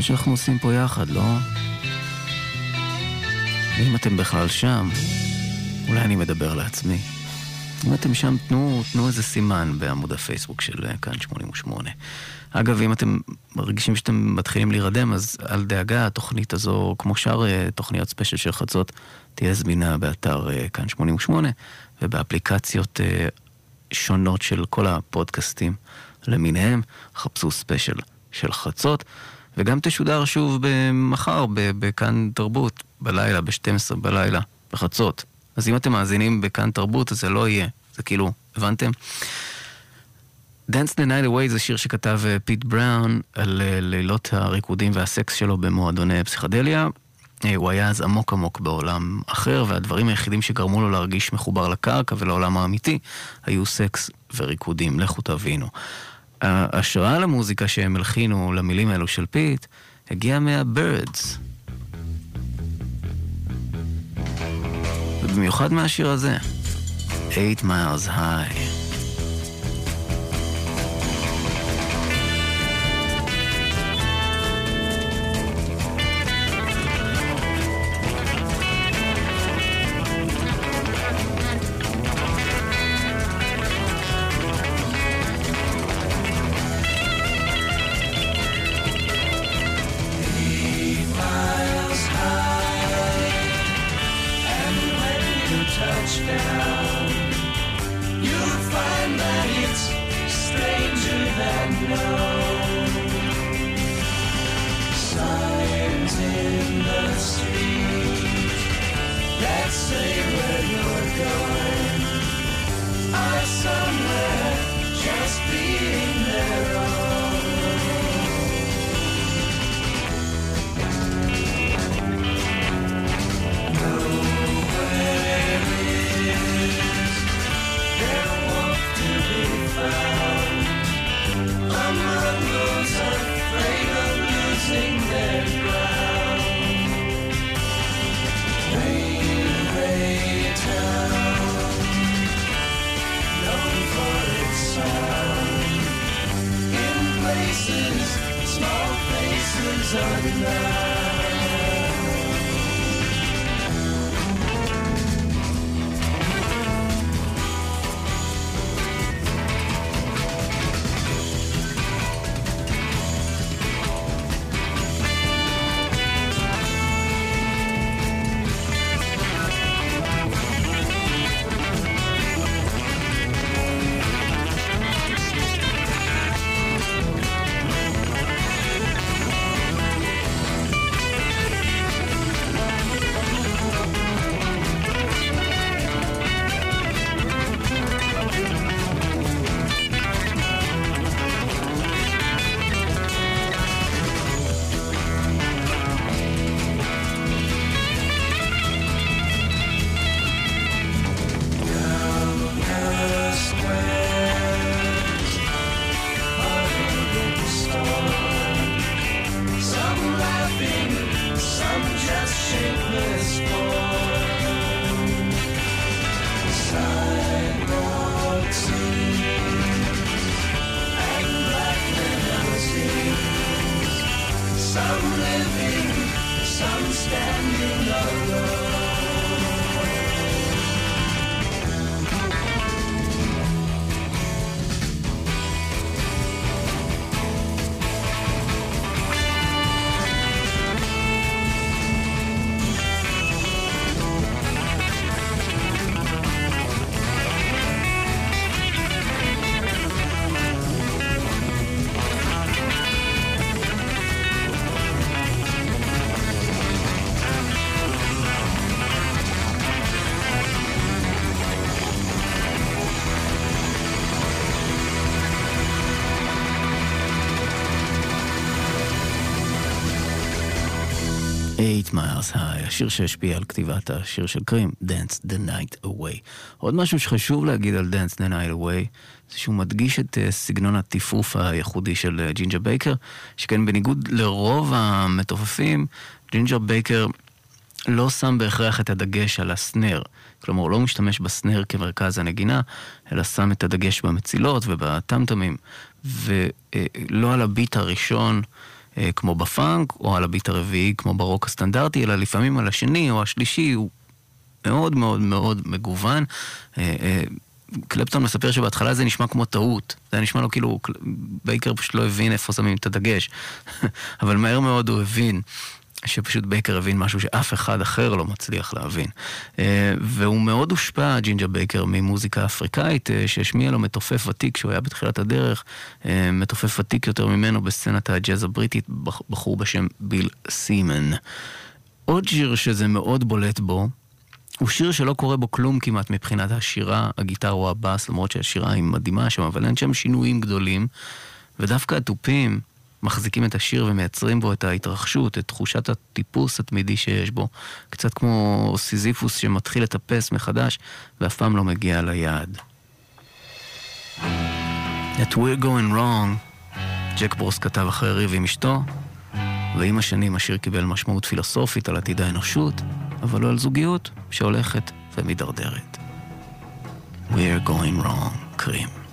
שאנחנו עושים פה יחד, לא? ואם אתם בכלל שם, אולי אני מדבר לעצמי. אם אתם שם, תנו, תנו איזה סימן בעמוד הפייסבוק של אה, כאן 88. אגב, אם אתם מרגישים שאתם מתחילים להירדם, אז אל דאגה, התוכנית הזו, כמו שאר אה, תוכניות ספיישל של חצות, תהיה זמינה באתר אה, כאן 88 ובאפליקציות שונות של כל הפודקאסטים למיניהם. חפשו ספיישל של חצות, וגם תשודר שוב מחר בכאן תרבות, בלילה, ב-12 בלילה, בחצות. אז אם אתם מאזינים בכאן תרבות, אז זה לא יהיה. זה כאילו, הבנתם? Dance the Night Away זה שיר שכתב אה, פיט בראון על אה, לילות הריקודים והסקס שלו במועדוני פסיכדליה. אה, הוא היה אז עמוק עמוק בעולם אחר, והדברים היחידים שגרמו לו להרגיש מחובר לקרקע ולעולם האמיתי היו סקס וריקודים. לכו תבינו. ההשראה למוזיקה שהם הלחינו למילים האלו של פיט הגיעה מה-Byrds. ובמיוחד מהשיר הזה, 8 Miles High. Eight Miles High, השיר שהשפיע על כתיבת השיר של קרים, Dance the Night Away. עוד משהו שחשוב להגיד על Dance the Night Away, זה שהוא מדגיש את אה, סגנון הטיפוף הייחודי של אה, ג'ינג'ר בייקר, שכן בניגוד לרוב המתופפים, ג'ינג'ר בייקר לא שם בהכרח את הדגש על הסנר. כלומר, הוא לא משתמש בסנר כמרכז הנגינה, אלא שם את הדגש במצילות ובטמטמים. ולא על הביט הראשון אה, כמו בפאנק, או על הביט הרביעי כמו ברוק הסטנדרטי, אלא לפעמים על השני או השלישי, הוא מאוד מאוד מאוד מגוון. אה, אה, קלפטון מספר שבהתחלה זה נשמע כמו טעות. זה נשמע לו כאילו, בייקר פשוט לא הבין איפה שמים את הדגש. אבל מהר מאוד הוא הבין. שפשוט בייקר הבין משהו שאף אחד אחר לא מצליח להבין. אה, והוא מאוד הושפע, ג'ינג'ר בייקר, ממוזיקה אפריקאית, אה, שהשמיע לו מתופף ותיק כשהוא היה בתחילת הדרך, אה, מתופף ותיק יותר ממנו בסצנת הג'אז הבריטית, בח- בחור בשם ביל סימן. עוד שיר שזה מאוד בולט בו, הוא שיר שלא קורה בו כלום כמעט מבחינת השירה, הגיטר או הבאס, למרות שהשירה היא מדהימה שם, אבל אין שם שינויים גדולים. ודווקא התופים מחזיקים את השיר ומייצרים בו את ההתרחשות, את תחושת הטיפוס התמידי שיש בו. קצת כמו סיזיפוס שמתחיל לטפס מחדש ואף פעם לא מגיע ליעד. את We're Going Wrong, ג'ק ברוס כתב אחרי ריב עם אשתו, ועם השנים השיר קיבל משמעות פילוסופית על עתיד האנושות, אבל לא על זוגיות שהולכת ומידרדרת. We're going wrong, קרים.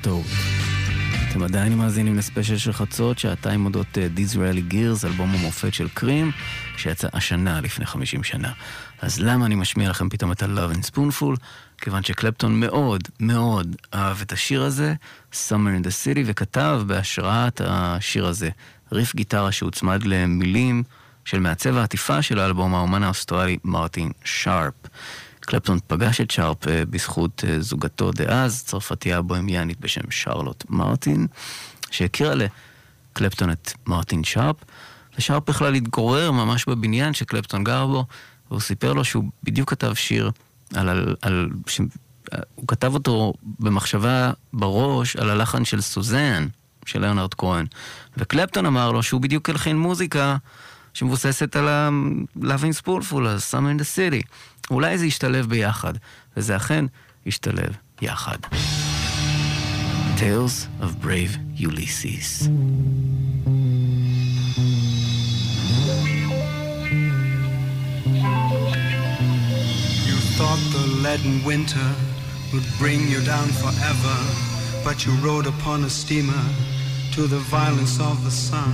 טעות. אתם עדיין מאזינים לספיישל של חצות, שעתיים אודות Disraeli Gears, אלבום המופת של Cream, שיצא השנה לפני 50 שנה. אז למה אני משמיע לכם פתאום את ה- Lovin' Spoonful? כיוון שקלפטון מאוד מאוד אהב את השיר הזה, Summer in the City, וכתב בהשראת השיר הזה ריף גיטרה שהוצמד למילים של מעצב העטיפה של האלבום, האומן האוסטרלי מרטין שארפ. קלפטון פגש את שרפ אה, בזכות אה, זוגתו דאז, צרפתייה בוהמיאנית בשם שרלוט מרטין, שהכירה לקלפטון את מרטין שרפ, ושרפ בכלל התגורר ממש בבניין שקלפטון גר בו, והוא סיפר לו שהוא בדיוק כתב שיר על... על, על ש... הוא כתב אותו במחשבה בראש על הלחן של סוזן, של ליאונרד כהן. וקלפטון אמר לו שהוא בדיוק הלחין מוזיקה שמבוססת על ה-Loving Spoonful, על Summer in the City. אולי זה ישתלב ביחד, וזה אכן ישתלב יחד. Tales of Brave Ulysses. You thought the leaden winter would bring you down forever, but you rode upon a steamer to the violence of the sun.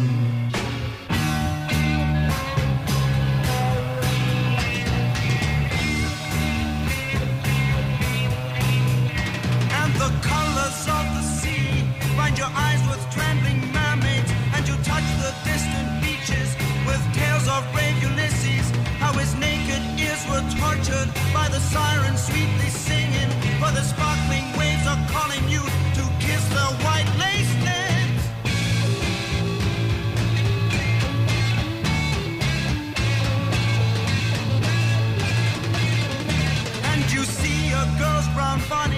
funny.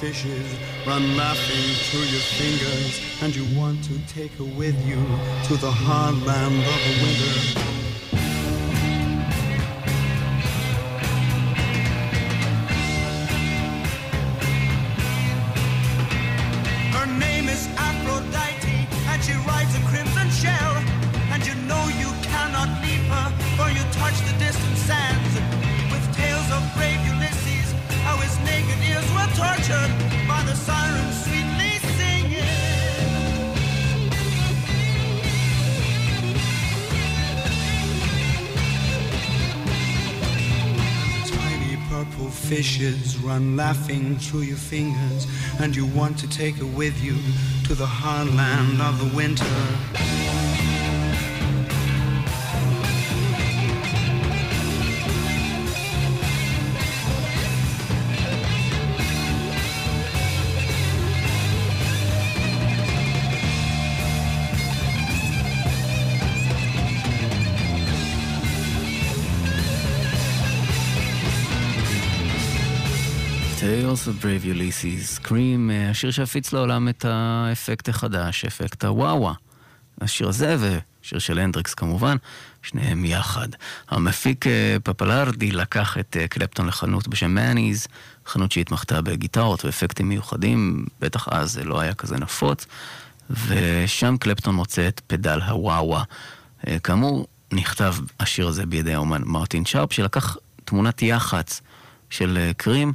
Fishes run laughing through your fingers, and you want to take her with you to the hard land of the winter. Fishes run laughing through your fingers, and you want to take her with you to the heartland of the winter. Tales of Brave Ulysses, Scream, אה, השיר שהפיץ לעולם את האפקט החדש, אפקט הוואווה. השיר הזה ושיר של הנדריקס כמובן, שניהם יחד. המפיק אה, פפלרדי לקח את אה, קלפטון לחנות בשם מאניז, חנות שהתמחתה בגיטרות ואפקטים מיוחדים, בטח אז זה לא היה כזה נפוץ, ושם קלפטון מוצא את פדל הוואווה. כאמור, נכתב השיר הזה בידי האומן מרטין שרפ, שלקח תמונת יח"צ של קרים, אה,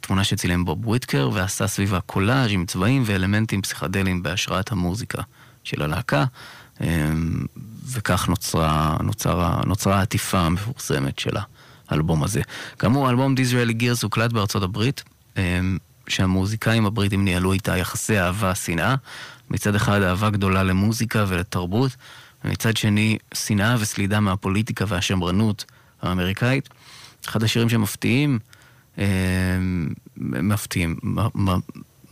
תמונה שצילם בוב וויטקר, ועשה סביבה קולאז' עם צבעים ואלמנטים פסיכדליים בהשראת המוזיקה של הלהקה, אה, וכך נוצרה, נוצרה, נוצרה העטיפה המפורסמת של האלבום הזה. כאמור, האלבום דיזראלי גירס הוקלט בארצות הברית, אה, שהמוזיקאים הבריטים ניהלו איתה יחסי אהבה-שנאה. מצד אחד אהבה גדולה למוזיקה ולתרבות, ומצד שני שנאה וסלידה מהפוליטיקה והשמרנות האמריקאית. אחד השירים שמפתיעים, אה, מפתיעים, מ- מ-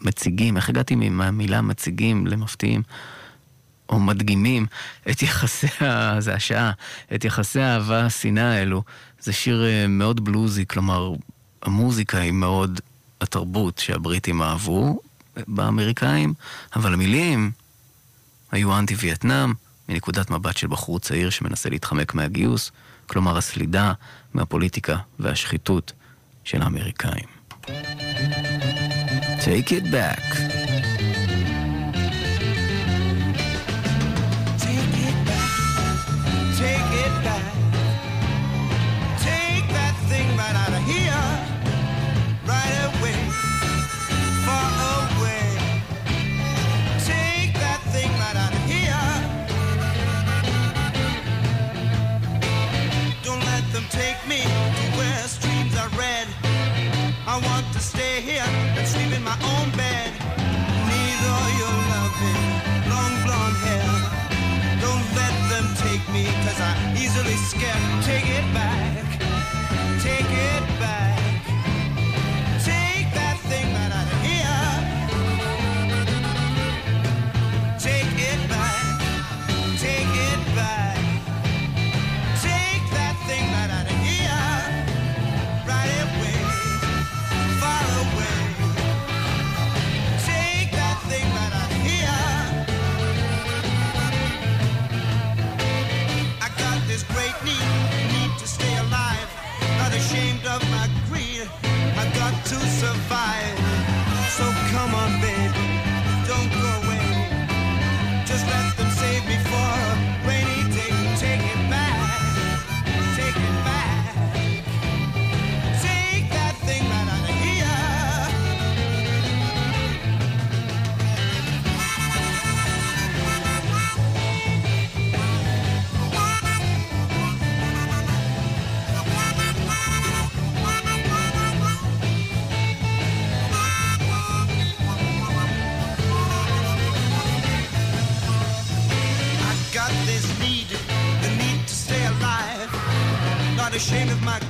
מציגים, איך הגעתי מהמילה מציגים למפתיעים? או מדגימים את יחסי, זה השעה, את יחסי האהבה השנאה האלו. זה שיר אה, מאוד בלוזי, כלומר, המוזיקה היא מאוד התרבות שהבריטים אהבו באמריקאים, אבל המילים היו אנטי-וייטנאם, מנקודת מבט של בחור צעיר שמנסה להתחמק מהגיוס, כלומר הסלידה מהפוליטיקה והשחיתות של האמריקאים. Take it back. Want ashamed of my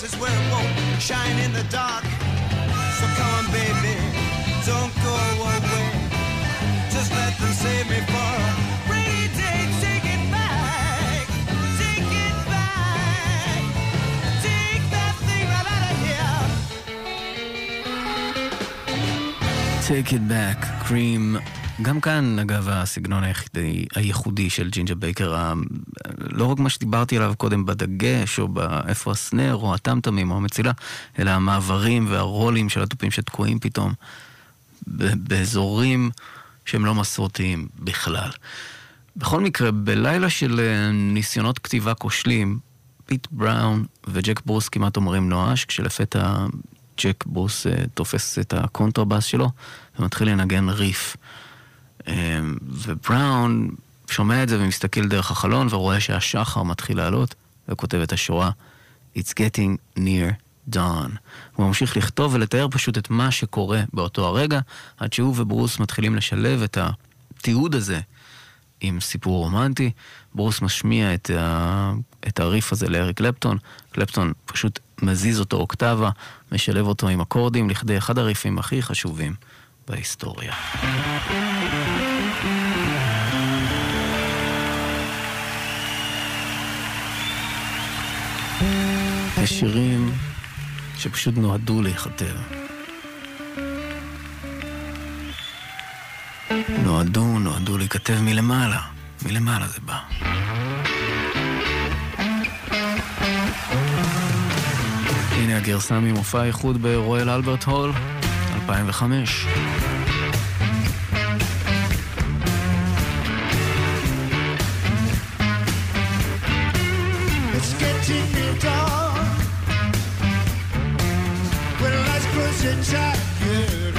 places where it won't shine in the dark. So come on, baby. Don't go away. Just let them save me for a rainy day. Take it back. Take it back. Take that thing right out of here. Take it back, קרים. גם כאן, אגב, הסגנון היחידי, הייחודי של ג'ינג'ה בייקר, לא רק מה שדיברתי עליו קודם בדגש, או באיפה ה-snare, או הטמטמים, או המצילה, אלא המעברים והרולים של התופים שתקועים פתאום באזורים שהם לא מסורתיים בכלל. בכל מקרה, בלילה של אה, ניסיונות כתיבה כושלים, פיט בראון וג'ק ברוס כמעט אומרים נואש, כשלפתע ג'ק ברוס אה, תופס את הקונטרבאס שלו ומתחיל לנגן ריף. אה, ובראון שומע את זה ומסתכל דרך החלון ורואה שהשחר מתחיל לעלות, וכותב את השורה It's getting near dawn. הוא ממשיך לכתוב ולתאר פשוט את מה שקורה באותו הרגע, עד שהוא וברוס מתחילים לשלב את התיעוד הזה עם סיפור רומנטי. ברוס משמיע את, ה... את הריף הזה לאריק קלפטון, קלפטון פשוט מזיז אותו אוקטבה, משלב אותו עם אקורדים לכדי אחד הריפים הכי חשובים בהיסטוריה. שירים שפשוט נועדו להיכתב. נועדו, נועדו להיכתב מלמעלה. מלמעלה זה בא. הנה הגרסה ממופע האיחוד ברואל אלברט הול, 2005. It's getting near dawn. cruise attack. Yeah.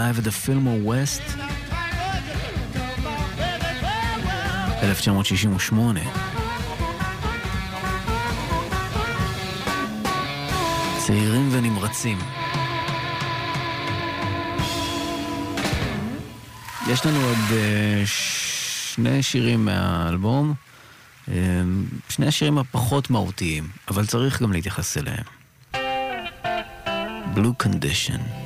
Cream live at the Fillmore West. 1968. צעירים ונמרצים. יש לנו עוד uh, שני שירים מהאלבום, uh, שני השירים הפחות מהותיים, אבל צריך גם להתייחס אליהם. Blue Condition.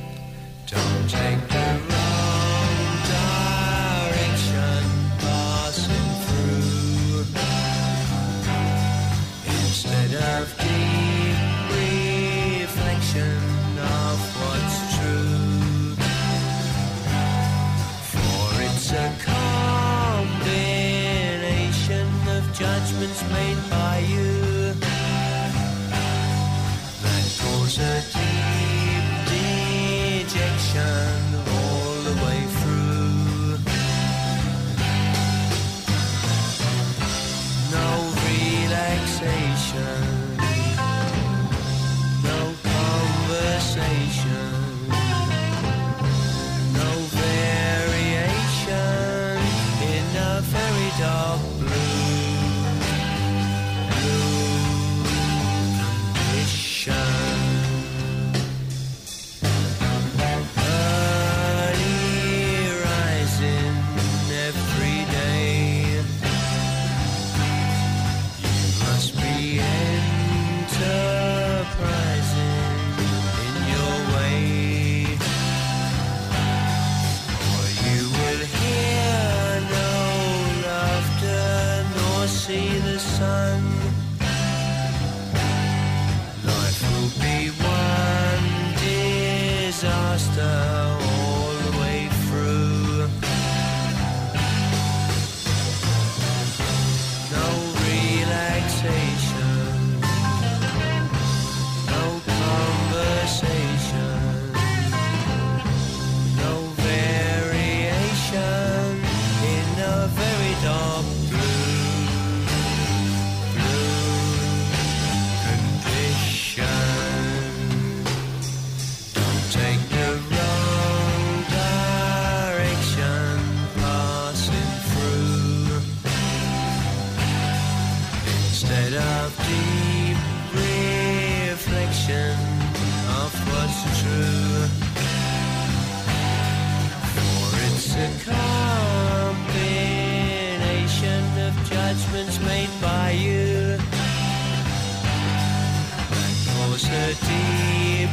Cause a deep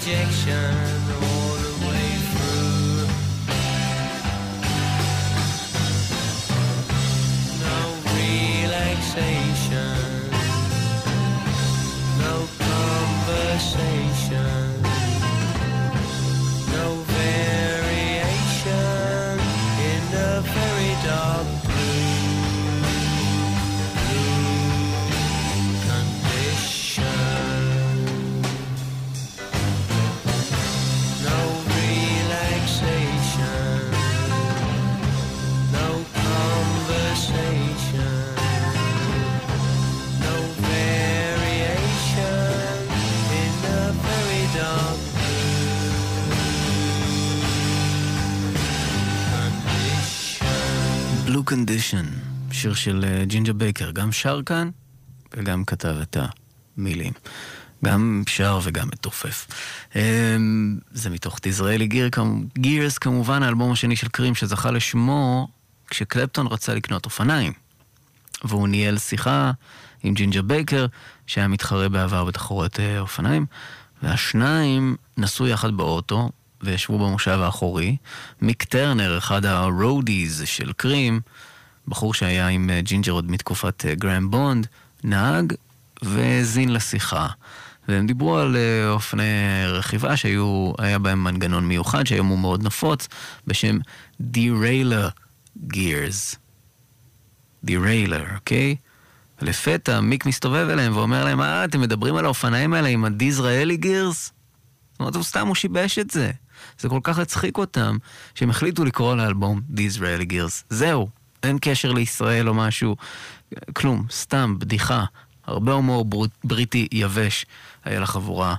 dejection Blue Condition, שיר של אה, ג'ינג'ר בייקר, גם שר כאן וגם כתב את המילים. גם שר וגם מתופף. אמ, זה מתוך Disraeli Gear, Gears כמובן, האלבום השני של Cream שזכה לשמו כשקלפטון רצה לקנות אופניים. והוא ניהל שיחה עם ג'ינג'ר בייקר, שהיה מתחרה בעבר בתחרויות אה, אופניים, והשניים נסעו יחד באוטו וישבו במושב האחורי. מיק טרנר, אחד ה-roadies של Cream, בחור שהיה עם אה, ג'ינג'ר עוד מתקופת אה, גרהם בונד, נהג והאזין לשיחה. והם דיברו על אה, אופני רכיבה שהיה בהם מנגנון מיוחד, שהיום הוא מאוד נפוץ, בשם Derailleur Gears. Derailleur, אוקיי? ולפתע מיק מסתובב אליהם ואומר להם, אה, אתם מדברים על האופניים האלה עם ה-Disraeli Gears? זאת אומרת, הוא סתם, הוא שיבש את זה. זה כל כך הצחיק אותם, שהם החליטו לקרוא לאלבום Disraeli Gears. זהו, אין קשר לישראל או משהו, כלום, סתם, בדיחה. הרבה הומור בר- בריטי יבש היה לחבורה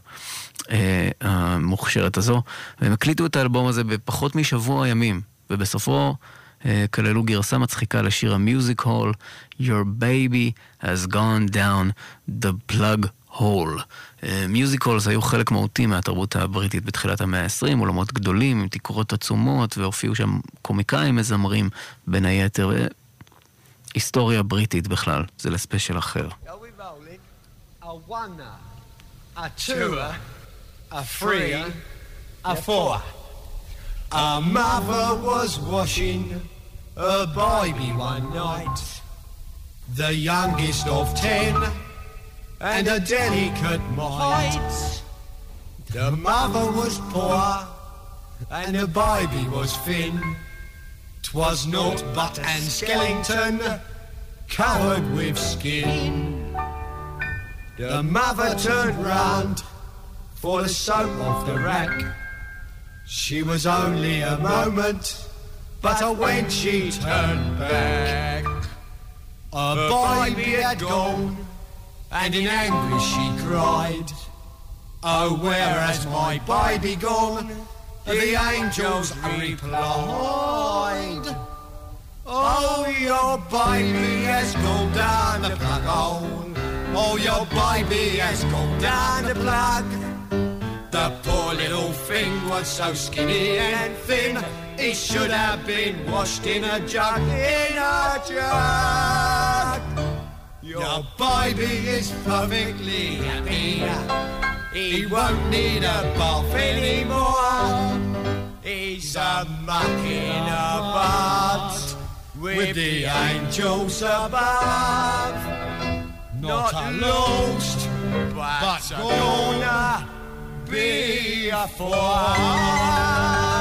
אה, המוכשרת הזו. והם הקליטו את האלבום הזה בפחות משבוע ימים, ובסופו אה, כללו גרסה מצחיקה לשיר המיוזיק הול, Your baby has gone down the plug hole. מיוזיק הולס היו חלק מהותי מהתרבות הבריטית בתחילת המאה ה-20, אולמות גדולים עם תקרות עצומות, והופיעו שם קומיקאים מזמרים בין היתר. היסטוריה בריטית בכלל, זה לספיישל אחר. A mother was washing her baby one night, the youngest of ten, and a delicate mite. The mother was poor, and the baby was thin. 'Twas naught but an skeleton covered with skin. The mother turned round for the soap off the rack. She was only a moment, but when she turned back, a baby had gone, and in anguish she cried, Oh, where has my baby gone? The angels replied, Oh, your baby has gone down the plug hole. Oh, your baby has gone down the plug. The poor little thing was so skinny and thin, he should have been washed in a jug, in a jug. Your baby is perfectly happy. He won't need a bath anymore. He's a mucking about with the angels above. Not a lost, but gonna be a I'm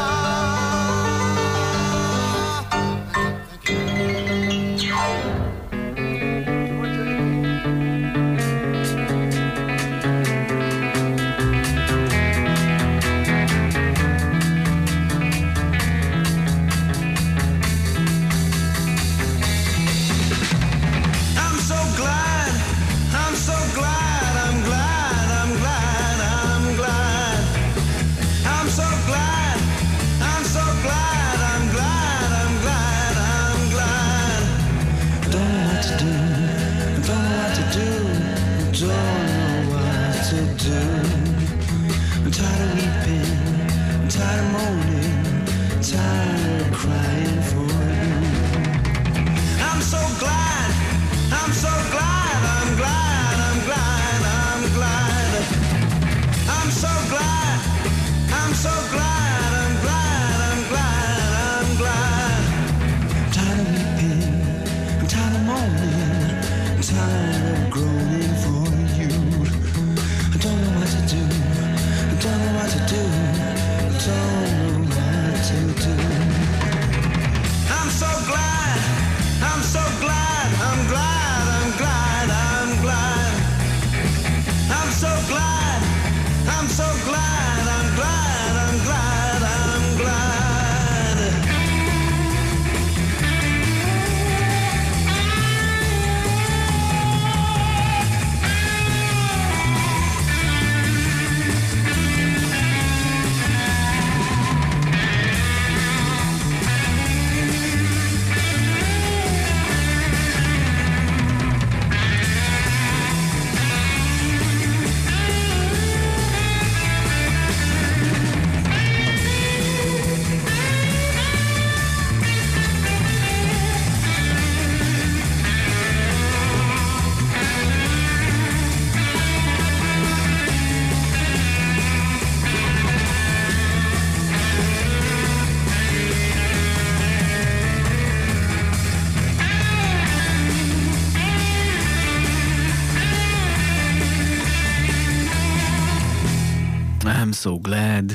so glad.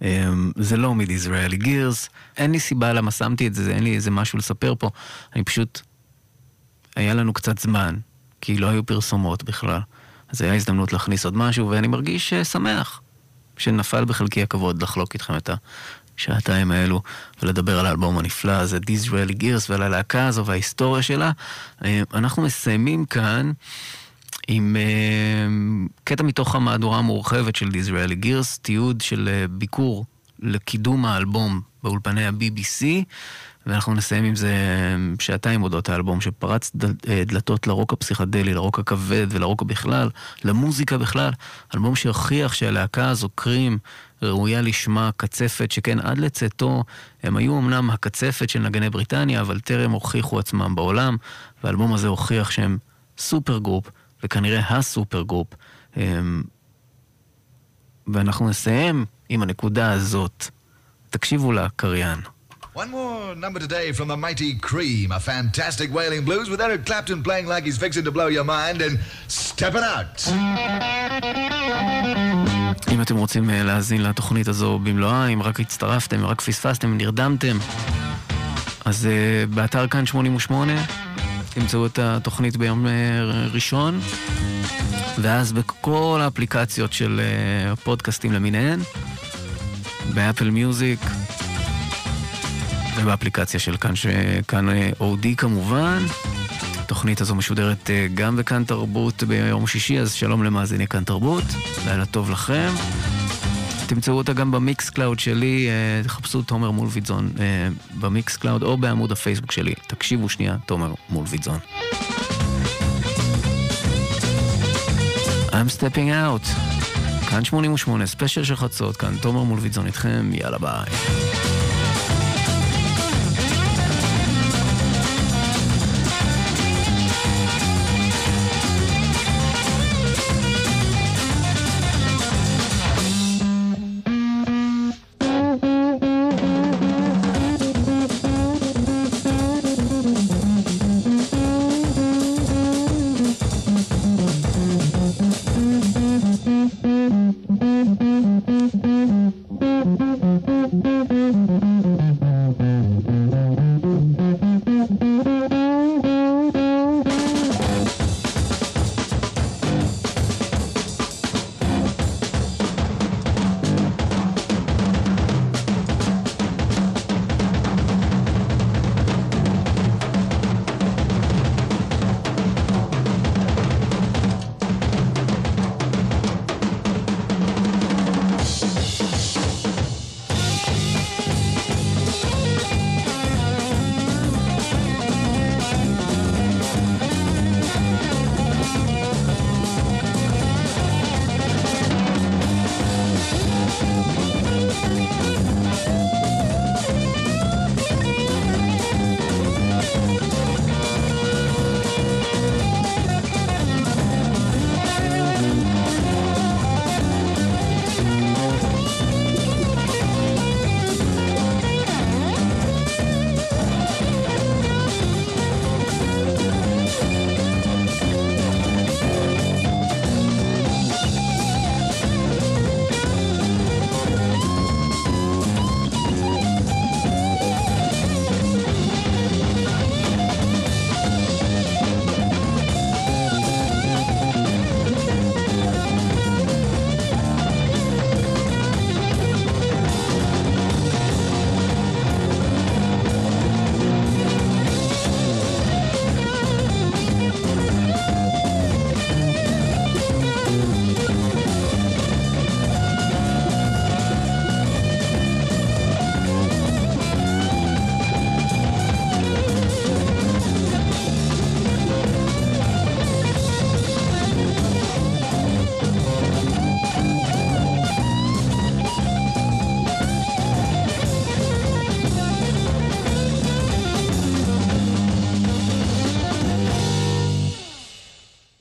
Um, זה לא מ-Disraeli Gears. אין לי סיבה למה שמתי את זה, אין לי איזה משהו לספר פה. אני פשוט... היה לנו קצת זמן, כי לא היו פרסומות בכלל. אז היה הזדמנות להכניס עוד משהו, ואני מרגיש uh, שמח שנפל בחלקי הכבוד לחלוק איתכם את השעתיים האלו ולדבר על האלבום הנפלא הזה, Disraeli Gears, ועל הלהקה הזו וההיסטוריה שלה. Uh, אנחנו מסיימים כאן עם אה, קטע מתוך המהדורה המורחבת של Disraeli Gears, תיעוד של אה, ביקור לקידום האלבום באולפני ה-BBC, ואנחנו נסיים עם זה אה, שעתיים אודות האלבום שפרץ דל, אה, דלתות לרוק הפסיכדלי, לרוק הכבד ולרוק בכלל, למוזיקה בכלל. אלבום שהוכיח שהלהקה הזו, קרים, ראויה לשמה קצפת, שכן עד לצאתו הם היו אמנם הקצפת של נגני בריטניה, אבל טרם הוכיחו עצמם בעולם, והאלבום הזה הוכיח שהם supergroup, וכנראה ה-supergroup. אמ, ואנחנו נסיים עם הנקודה הזאת. תקשיבו לקריין. One more number today from the mighty Cream, a fantastic wailing blues with Eric Clapton playing like he's fixing to blow your mind on Steppin' Out. אם אתם רוצים אה, להאזין לתוכנית הזו במלואה, אם רק הצטרפתם, רק פספסתם, נרדמתם, אז uh, באתר כאן 88 תמצאו את התוכנית ביום uh, ראשון, ואז בכל האפליקציות של uh, פודקאסטים למיניהן, באפל מיוזיק, ובאפליקציה של כאן, ש... כאן אה, אודי כמובן. התוכנית הזו משודרת אה, גם בכאן תרבות ביום שישי, אז שלום למאזיני כאן תרבות, לילה טוב לכם. תמצאו אותה גם ב-Mixcloud שלי, אה, תחפשו תומר מולוידזון ב-Mixcloud או בעמוד הפייסבוק שלי. תקשיבו שנייה, תומר מולוידזון. I'm stepping out. כאן 88, ספיישל של חצות, כאן תומר מולוידזון איתכם, יאללה ביי.